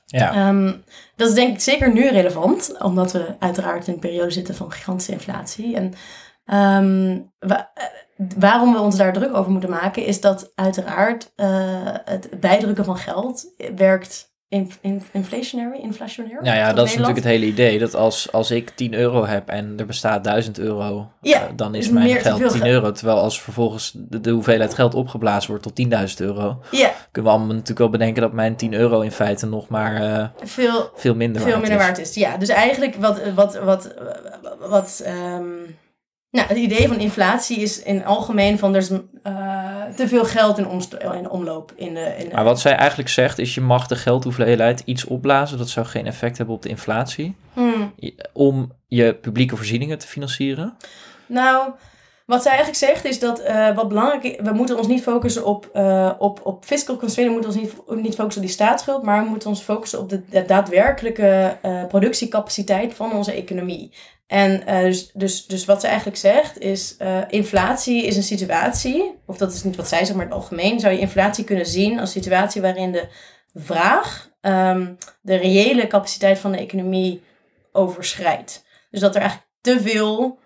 Ja, Ehm, dat is denk ik zeker nu relevant, omdat we uiteraard in een periode zitten van gigantische inflatie. En ehm, wa- eh, waarom we ons daar druk over moeten maken, is dat uiteraard eh, het bijdrukken van geld werkt in, in, inflationary, inflationair. nou ja, dat is natuurlijk het hele idee. Dat als, als ik 10 euro heb en er bestaat 1000 euro, Ja, eh, dan is mijn geld veel 10 geld. euro. Terwijl als vervolgens de, de hoeveelheid geld opgeblazen wordt tot 10.000 euro, Ja, kunnen we allemaal natuurlijk wel bedenken dat mijn 10 euro in feite nog maar eh, veel, veel minder veel waard minder is. waard is. Ja, dus eigenlijk wat, wat, wat, wat ehm, nou, het idee van inflatie is in algemeen van er is eh, te veel geld in, in omloop. In de, in de, Maar wat zij eigenlijk zegt is je mag de geldhoeveelheid iets opblazen. Dat zou geen effect hebben op de inflatie. Hmm. Om je publieke voorzieningen te financieren. Nou, Wat zij eigenlijk zegt is dat uh, wat belangrijk is, we moeten ons niet focussen op, uh, op, op fiscal constraint, we moeten ons niet, niet focussen op die staatsschuld, maar we moeten ons focussen op de, de daadwerkelijke uh, productiecapaciteit van onze economie. En dus, dus, dus wat ze eigenlijk zegt is, inflatie is een situatie, of dat is niet wat zij zegt, maar in het algemeen, zou je inflatie kunnen zien als situatie waarin de vraag um, de reële capaciteit van de economie overschrijdt. Dus dat er eigenlijk te veel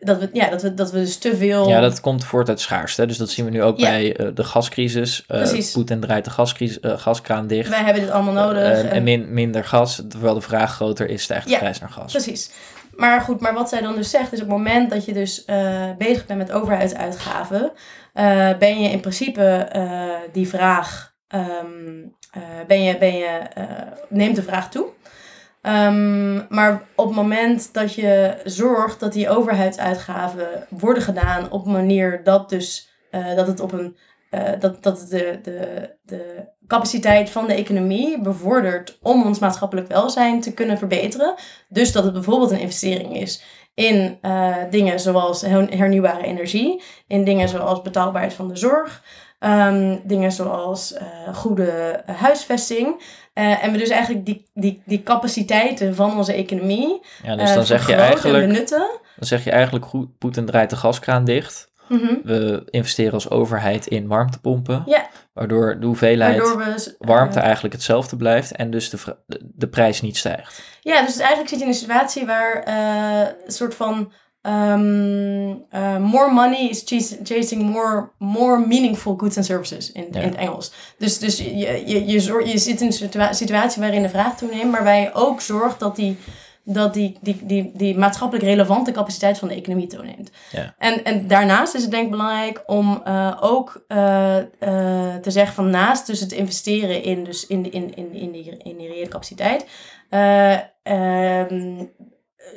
dat we, ja, dat, we, dat we dus te veel... Ja, dat komt voort uit schaarste. Dus dat zien we nu ook bij uh, de gascrisis. Uh, Poetin draait de gascrisis, uh, gaskraan dicht. Wij hebben dit allemaal nodig. en, en min, minder gas, terwijl de vraag groter is, stijgt de ja, prijs naar gas. precies. Maar goed, maar wat zij dan dus zegt, is op het moment dat je dus bezig bent met overheidsuitgaven, ben je in principe die vraag, um, ben je, ben je, neemt de vraag toe. Um, maar op het moment dat je zorgt dat die overheidsuitgaven worden gedaan op een manier dat dus uh, dat het op een uh, dat, dat de, de, de capaciteit van de economie bevordert om ons maatschappelijk welzijn te kunnen verbeteren. Dus dat het bijvoorbeeld een investering is in uh, dingen zoals hernieuwbare energie, in dingen zoals betaalbaarheid van de zorg, um, dingen zoals goede huisvesting. Uh, en we dus eigenlijk die, die, die capaciteiten van onze economie ja, dus dan uh, zeg je eigenlijk, benutten. Dan zeg je eigenlijk, goed, Poetin draait de gaskraan dicht. Mm -hmm. We investeren als overheid in warmtepompen. Ja. Waardoor de hoeveelheid waardoor we, warmte eigenlijk hetzelfde blijft en dus de, de, de, prijs niet stijgt. Ja, dus eigenlijk zit je in een situatie waar een soort van Um, uh, more money is chasing more, more meaningful goods and services in, ja. in het Engels. Dus, dus je, je, je, je zit in een situatie waarin de vraag toeneemt, maar waar je ook zorgt dat die, dat die, die, die, die maatschappelijk relevante capaciteit van de economie toeneemt. Ja. En, en daarnaast is het denk ik belangrijk om uh, ook uh, te zeggen van naast dus het investeren in, dus in, in, in, in, die, in die reële capaciteit. Um,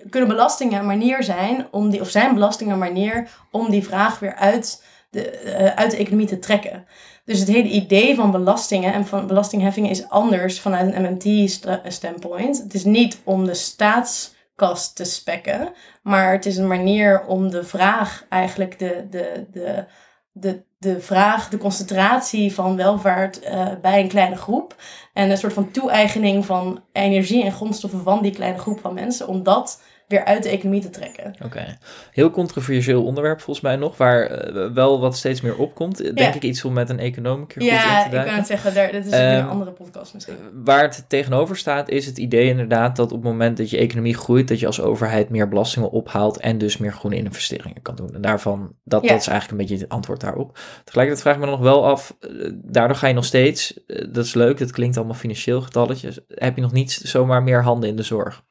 kunnen belastingen een manier zijn om die, of zijn belastingen een manier om die vraag weer uit de, uh, uit de economie te trekken. Dus het hele idee van belastingen en van belastingheffingen is anders vanuit een MMT-standpoint. Het is niet om de staatskast te spekken, maar het is een manier om de vraag eigenlijk de, de, de, de, de vraag, de concentratie van welvaart uh, bij een kleine groep. En een soort van toe-eigening van energie en grondstoffen van die kleine groep van mensen. Om dat weer uit de economie te trekken. Oké. Heel controversieel onderwerp volgens mij nog, waar uh, wel wat steeds meer opkomt. Denk ja. ik iets om met een econoom keer ja, goed in te ik kan het zeggen, daar, dat is um, een andere podcast misschien. Waar het tegenover staat is het idee inderdaad dat op het moment dat je economie groeit, dat je als overheid meer belastingen ophaalt en dus meer groene investeringen kan doen. En daarvan, dat, ja. dat is eigenlijk een beetje het antwoord daarop. Tegelijkertijd vraag ik me nog wel af, uh, daardoor ga je nog steeds, uh, dat is leuk, dat klinkt allemaal financieel getalletjes, heb je nog niet zomaar meer handen in de zorg.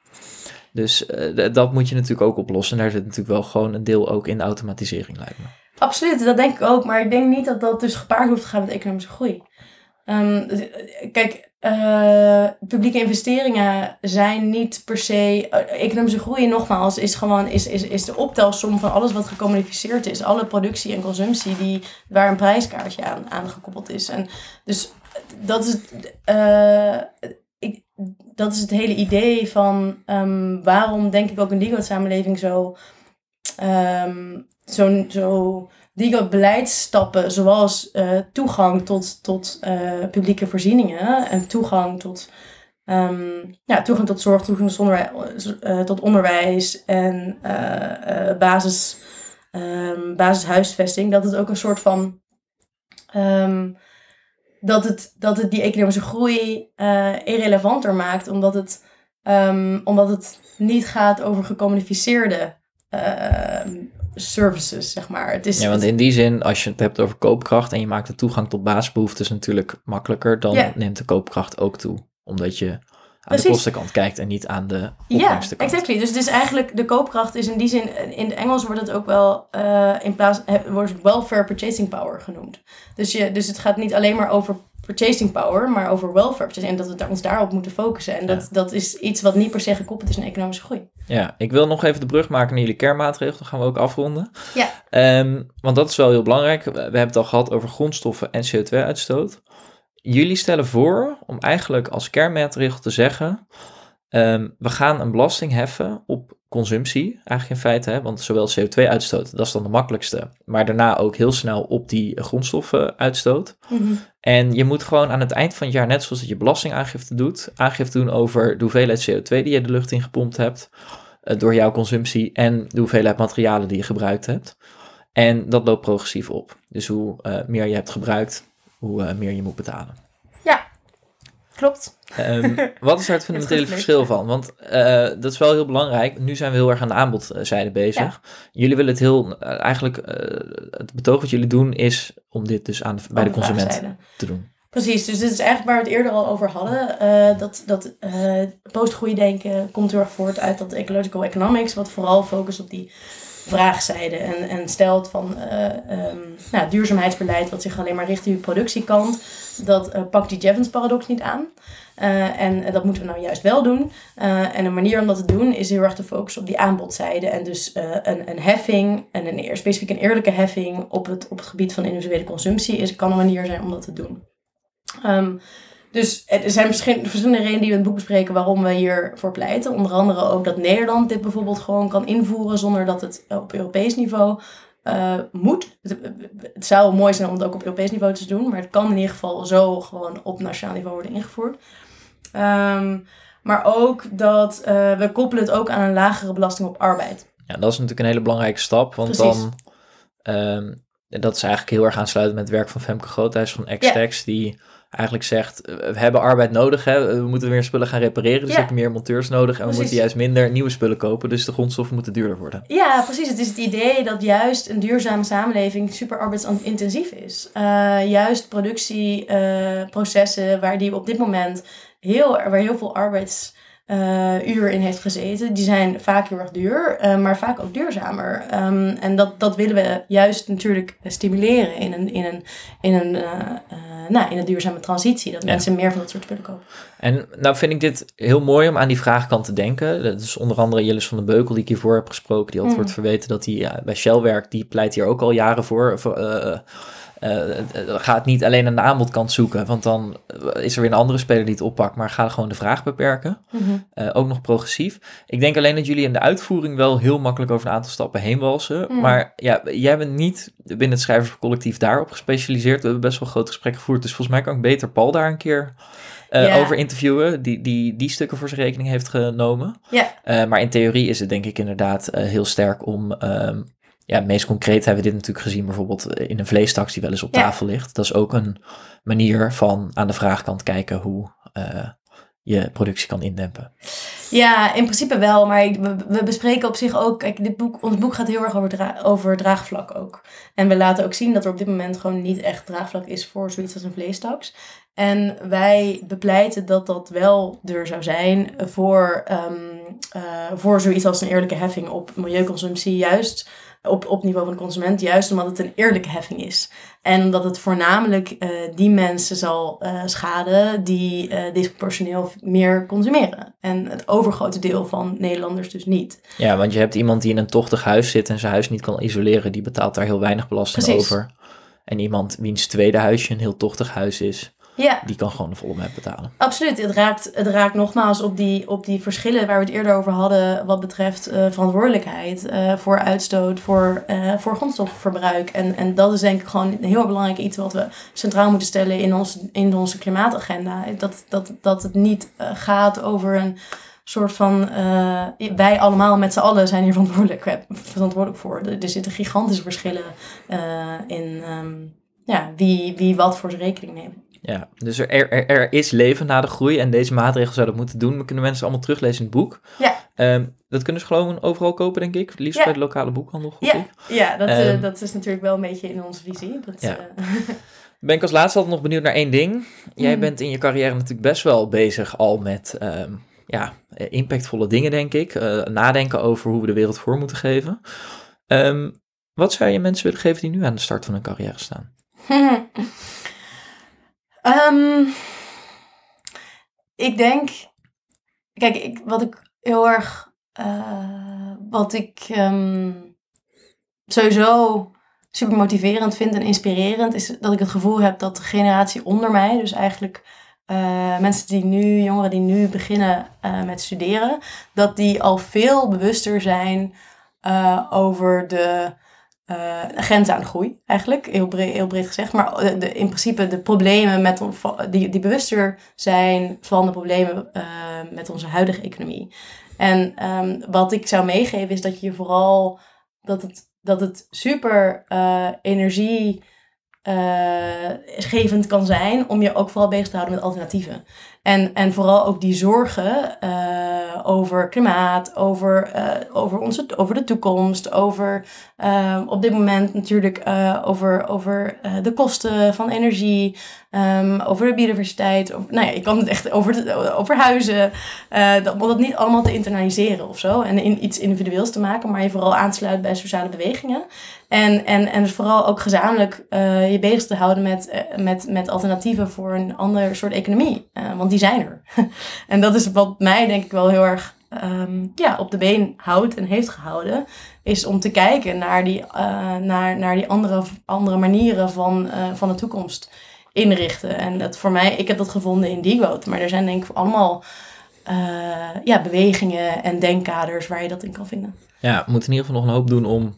Dus uh, dat moet je natuurlijk ook oplossen. En daar zit natuurlijk wel gewoon een deel ook in de automatisering, lijkt me. Absoluut, dat denk ik ook. Maar ik denk niet dat dat dus gepaard hoeft te gaan met economische groei. Um, kijk, uh, publieke investeringen zijn niet per se. Uh, economische groei, nogmaals, is gewoon is, is, is de optelsom van alles wat gecommuniceerd is. Alle productie en consumptie die, waar een prijskaartje aan, aan gekoppeld is. En dus dat is. Dat is het hele idee van um, waarom denk ik ook een Digo-samenleving zo, um, zo, zo Digo-beleidsstappen zoals uh, toegang tot, tot uh, publieke voorzieningen en toegang tot, um, ja, toegang tot zorg, toegang tot onderwijs, tot onderwijs en basis, basishuisvesting, dat het ook een soort van dat het, dat het die economische groei uh, irrelevanter maakt, omdat het, um, omdat het niet gaat over gecommuniceerde uh, services, zeg maar. Het is, ja, want in die zin, als je het hebt over koopkracht en je maakt de toegang tot basisbehoeftes natuurlijk makkelijker, dan yeah. neemt de koopkracht ook toe. Omdat je Precies. de kostenkant kijkt en niet aan de opbrengstenkant. Ja, exactly. Dus het is eigenlijk, de koopkracht is in die zin, in het Engels wordt het ook wel uh, in plaats, wordt welfare purchasing power genoemd. Dus, je, dus het gaat niet alleen maar over purchasing power, maar over welfare En dat we ons daarop moeten focussen. En dat, ja. dat is iets wat niet per se gekoppeld is aan economische groei. Ja, ik wil nog even de brug maken naar jullie kernmaatregelen. Dan gaan we ook afronden. Ja. Um, want dat is wel heel belangrijk. We hebben het al gehad over grondstoffen en CO2-uitstoot. Jullie stellen voor om eigenlijk als kernmaatregel te zeggen: um, we gaan een belasting heffen op consumptie, eigenlijk in feite. Hè? Want zowel CO2-uitstoot, dat is dan de makkelijkste. Maar daarna ook heel snel op die grondstoffenuitstoot. Mhm. En je moet gewoon aan het eind van het jaar, net zoals dat je belastingaangifte doet, aangifte doen over de hoeveelheid CO2 die je de lucht in gepompt hebt eh, door jouw consumptie en de hoeveelheid materialen die je gebruikt hebt. En dat loopt progressief op. Dus hoe eh, meer je hebt gebruikt, hoe eh, meer je moet betalen. Ja, klopt. Ehm, wat is daar het fundamentele verschil van? Want eh, dat is wel heel belangrijk. Nu zijn we heel erg aan de aanbodzijde bezig. Jullie willen het heel, eh, eigenlijk, het betoog wat jullie doen is om dit dus aan de, bij de consument te doen. Precies, dus dit is eigenlijk waar we het eerder al over hadden. dat dat postgroeidenken komt heel erg voort uit dat ecological economics, wat vooral focust op die vraagzijde en, en stelt van eh, ehm, nou, duurzaamheidsbeleid wat zich alleen maar richt op de productiekant, dat eh, pakt die Jevons-paradox niet aan. Eh, en dat moeten we nou juist wel doen. En een manier om dat te doen is heel erg te focussen op die aanbodzijde. En dus een, een heffing, en een, specifiek een eerlijke heffing op het, op het gebied van individuele consumptie, is, kan een manier zijn om dat te doen. Ehm, dus er zijn verschillende, verschillende redenen die we in het boek bespreken waarom we hiervoor pleiten. Onder andere ook dat Nederland dit bijvoorbeeld gewoon kan invoeren zonder dat het op Europees niveau eh, moet. Het, het zou mooi zijn om het ook op Europees niveau te doen, maar het kan in ieder geval zo gewoon op nationaal niveau worden ingevoerd. Ehm, maar ook dat eh, we koppelen het ook aan een lagere belasting op arbeid. Ja, dat is natuurlijk een hele belangrijke stap, want Precies. dan, ehm, dat is eigenlijk heel erg aansluitend met het werk van Femke Groothuis van Xtex, die eigenlijk zegt, eh, we hebben arbeid nodig, hè? we moeten weer spullen gaan repareren, dus Ja. we hebben meer monteurs nodig en we moeten juist minder nieuwe spullen kopen, dus de grondstoffen moeten duurder worden. Ja, precies. Het is het idee dat juist een duurzame samenleving super arbeidsintensief is. Eh, juist productieprocessen waar die op dit moment heel, waar heel veel arbeidsuur in heeft gezeten, die zijn vaak heel erg duur, eh, maar vaak ook duurzamer. Ehm, en dat, dat willen we juist natuurlijk stimuleren in een, in een, in een, eh, eh, nou, in een duurzame transitie. Dat Ja. mensen meer van dat soort spullen kopen. En nou vind ik dit heel mooi om aan die vraagkant te denken. Dat is onder andere Jillis van den Beukel, die ik hiervoor heb gesproken, die altijd Mm. wordt verweten dat hij ja, bij Shell werkt. Die pleit hier ook al jaren voor. voor eh, eh, eh, ga het niet alleen aan de aanbodkant zoeken, want dan eh, is er weer een andere speler die het oppakt, maar ga gewoon de vraag beperken. Eh, ook nog progressief. Ik denk alleen dat jullie in de uitvoering wel heel makkelijk over een aantal stappen heen walsen. Mm. Maar ja, jij bent niet binnen het schrijverscollectief daarop gespecialiseerd. We hebben best wel groot gesprek gevoerd, dus volgens mij kan ik beter Paul daar een keer over interviewen, die, die die stukken voor zijn rekening heeft genomen. Ja. Maar in theorie is het denk ik inderdaad heel sterk om... ehm, ja, het meest concreet hebben we dit natuurlijk gezien bijvoorbeeld in een vleestaks die wel eens op Ja. tafel ligt. Dat is ook een manier van aan de vraagkant kijken hoe eh, je productie kan indempen. Ja, in principe wel. Maar we, bespreken op zich ook... Kijk, dit boek, ons boek gaat heel erg over, dra over draagvlak ook. En we laten ook zien dat er op dit moment gewoon niet echt draagvlak is voor zoiets als een vleestaks. En wij bepleiten dat dat wel er zou zijn voor, ehm, eh, voor zoiets als een eerlijke heffing op milieuconsumptie. Juist op, op niveau van de consument. Juist omdat het een eerlijke heffing is. En omdat het voornamelijk eh, die mensen zal eh, schaden die eh disproportioneel meer consumeren. En het overgrote deel van Nederlanders dus niet. Ja, want je hebt iemand die in een tochtig huis zit en zijn huis niet kan isoleren, die betaalt daar heel weinig belasting Precies. over. En iemand wiens tweede huisje een heel tochtig huis is, Ja, die kan gewoon de volle met betalen. absoluut. Het raakt, het raakt nogmaals op die, op die verschillen waar we het eerder over hadden wat betreft eh, verantwoordelijkheid eh, voor uitstoot, voor, eh, voor grondstofverbruik. En, en dat is denk ik gewoon een heel belangrijk iets wat we centraal moeten stellen in, ons, in onze klimaatagenda. Dat, dat, dat het niet gaat over een soort van wij allemaal met z'n allen zijn hier verantwoordelijk, verantwoordelijk voor. Er, er zitten gigantische verschillen in ehm, ja, wie, wie wat voor zijn rekening neemt. Ja, dus er, er, er is leven na de groei en deze maatregelen zouden moeten doen. We kunnen mensen allemaal teruglezen in het boek. Ja. Ehm, dat kunnen ze gewoon overal kopen, denk ik. Liefst Ja. bij de lokale boekhandel, gok Ja, ik. ja dat, eh, Ehm. dat is natuurlijk wel een beetje in onze visie. Dat, Ja. eh, Ben ik als laatste altijd nog benieuwd naar één ding. Jij Hmm. bent in je carrière natuurlijk best wel bezig al met ehm, ja, eh, impactvolle dingen, denk ik. Nadenken over hoe we de wereld voor moeten geven. Wat zou je mensen willen geven die nu aan de start van hun carrière staan? Ehm, ik denk, kijk, ik, wat ik heel erg, eh, wat ik ehm, sowieso super motiverend vind en inspirerend, is dat ik het gevoel heb dat de generatie onder mij, dus eigenlijk eh, mensen die nu, jongeren die nu beginnen eh, met studeren, dat die al veel bewuster zijn over de uh, grenzen aan groei, eigenlijk, heel breed, gezegd. Maar de, in principe de problemen met die, die bewuster zijn van de problemen met onze huidige economie. En um, wat ik zou meegeven is dat je vooral dat het, dat het super energie uh, gevend kan zijn om je ook vooral bezig te houden met alternatieven. En, en vooral ook die zorgen uh, over klimaat, over, uh, over, onze, over de toekomst, over op dit moment natuurlijk over, over de kosten van energie, um, over de biodiversiteit. Of, nou ja, je kan het echt over, over huizen. dat, om dat niet allemaal te internaliseren of zo en in iets individueels te maken, maar je vooral aansluit bij sociale bewegingen. En, en, en dus vooral ook gezamenlijk je bezig te houden met, met, met alternatieven voor een ander soort economie. Uh, die zijn er. en dat is wat mij denk ik wel heel erg um, ja, op de been houdt en heeft gehouden. Is om te kijken naar die, naar, naar die andere, andere manieren van, van de toekomst inrichten. En dat voor mij, ik heb dat gevonden in Degrowth. Maar er zijn denk ik allemaal ja, bewegingen en denkkaders waar je dat in kan vinden. Ja, we moeten in ieder geval nog een hoop doen om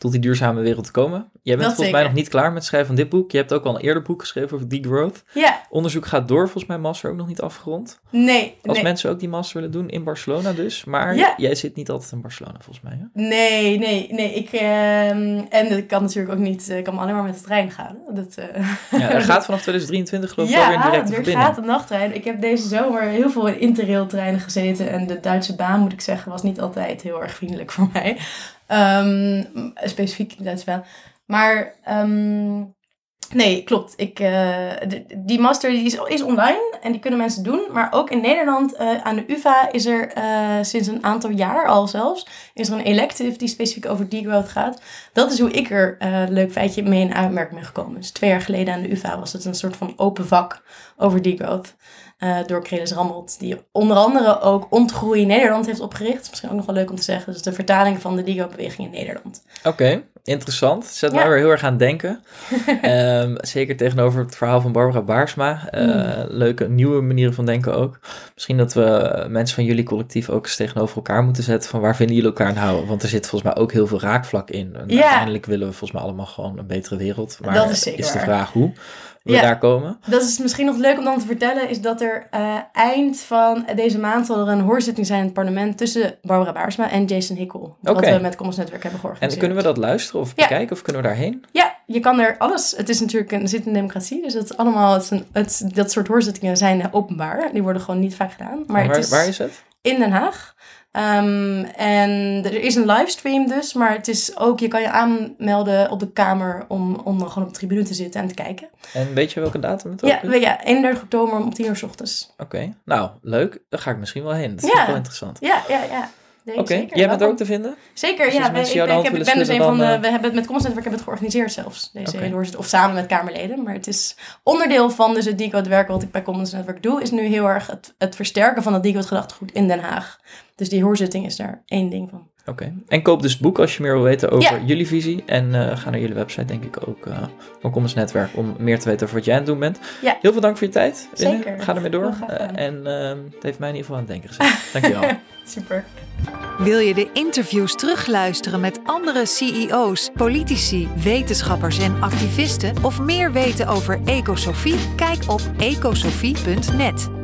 tot die duurzame wereld te komen. Jij bent volgens mij nog niet klaar met het schrijven van dit boek. Je hebt ook al een eerder boek geschreven over degrowth. Ja. Onderzoek gaat door, volgens mij master ook nog niet afgerond. Nee. Als mensen ook die master willen doen in Barcelona dus. Maar jij zit niet altijd in Barcelona volgens mij. Hè? Nee, nee, nee. Ik, uh, en ik kan natuurlijk ook niet, ik kan alleen maar met de trein gaan. Dat, uh... Ja, er gaat vanaf 2023 geloof ik ja, weer een directe verbinding. Ja, er gaat een nachttrein. Ik heb deze zomer heel veel in interrail treinen gezeten. En de Duitse baan, moet ik zeggen, was niet altijd heel erg vriendelijk voor mij. Um, specifiek Duitsland. Maar um, nee, klopt. Ik, uh, die master die is, is online en die kunnen mensen doen. Maar ook in Nederland, uh, aan de UvA, is er uh, sinds een aantal jaar al zelfs, is er een elective die specifiek over degrowth gaat. Dat is hoe ik er, leuk feitje, mee in aanmerking ben gekomen. Dus twee jaar geleden aan de UvA was het een soort van open vak over degrowth uh, door Crelis Rammelt. Die onder andere ook Ontgroei Nederland heeft opgericht. Misschien ook nog wel leuk om te zeggen. Dus de vertaling van de Digo-beweging in Nederland. Oké, interessant. Zet mij weer heel erg aan denken. um, zeker tegenover het verhaal van Barbara Baarsma. Uh, mm. Leuke nieuwe manieren van denken ook. Misschien dat we mensen van jullie collectief ook eens tegenover elkaar moeten zetten. Van waar vinden jullie elkaar nou? Want er zit volgens mij ook heel veel raakvlak in. En ja. uiteindelijk willen we volgens mij allemaal gewoon een betere wereld. Maar dat is, zeker is de vraag hoe we ja, daar komen. Dat is misschien nog leuk om dan te vertellen, is dat er uh, eind van deze maand zal er een hoorzitting zijn in het parlement tussen Barbara Baarsma en Jason Hickel. Okay. Wat we met Commons Netwerk hebben georganiseerd. En kunnen we dat luisteren of bekijken of kunnen we daarheen? Ja, je kan er alles. Het is natuurlijk een, zit een democratie, dus het is allemaal, het is een, het, dat soort hoorzittingen zijn openbaar. Die worden gewoon niet vaak gedaan. Maar waar, het is waar is het? In Den Haag. Um, en er is een livestream dus, maar het is ook, je kan je aanmelden op de kamer om, om gewoon op de tribune te zitten en te kijken. En weet je welke datum het ja, is? Ja, 31 oktober om 10 uur s ochtends. Oké, nou leuk. Dan ga ik misschien wel heen. Dat is wel interessant. Ja, ja, ja. Oké, jij bent er ook te vinden? Zeker, ja. ik, ik, heb, ben dus een van de, eh, we hebben het met Commons Network hebben het georganiseerd zelfs, deze okay. Of samen met Kamerleden. Maar het is onderdeel van dus het decode werken wat ik bij Commons Network doe, is nu heel erg het, het versterken van het decode gedachtegoed in Den Haag. Dus die hoorzitting is daar één ding van. Oké. En koop dus het boek als je meer wil weten over jullie visie. En uh, ga naar jullie website, denk ik ook, uh, van Commons Netwerk, om meer te weten over wat jij aan het doen bent. Ja. Heel veel dank voor je tijd. Zeker. Ga ermee door. Uh, en ehm, het heeft mij in ieder geval aan het denken gezet. Dankjewel. Super. Wil je de interviews terugluisteren met andere CEO's, politici, wetenschappers en activisten of meer weten over Ecosofie? Kijk op ecosofie.net.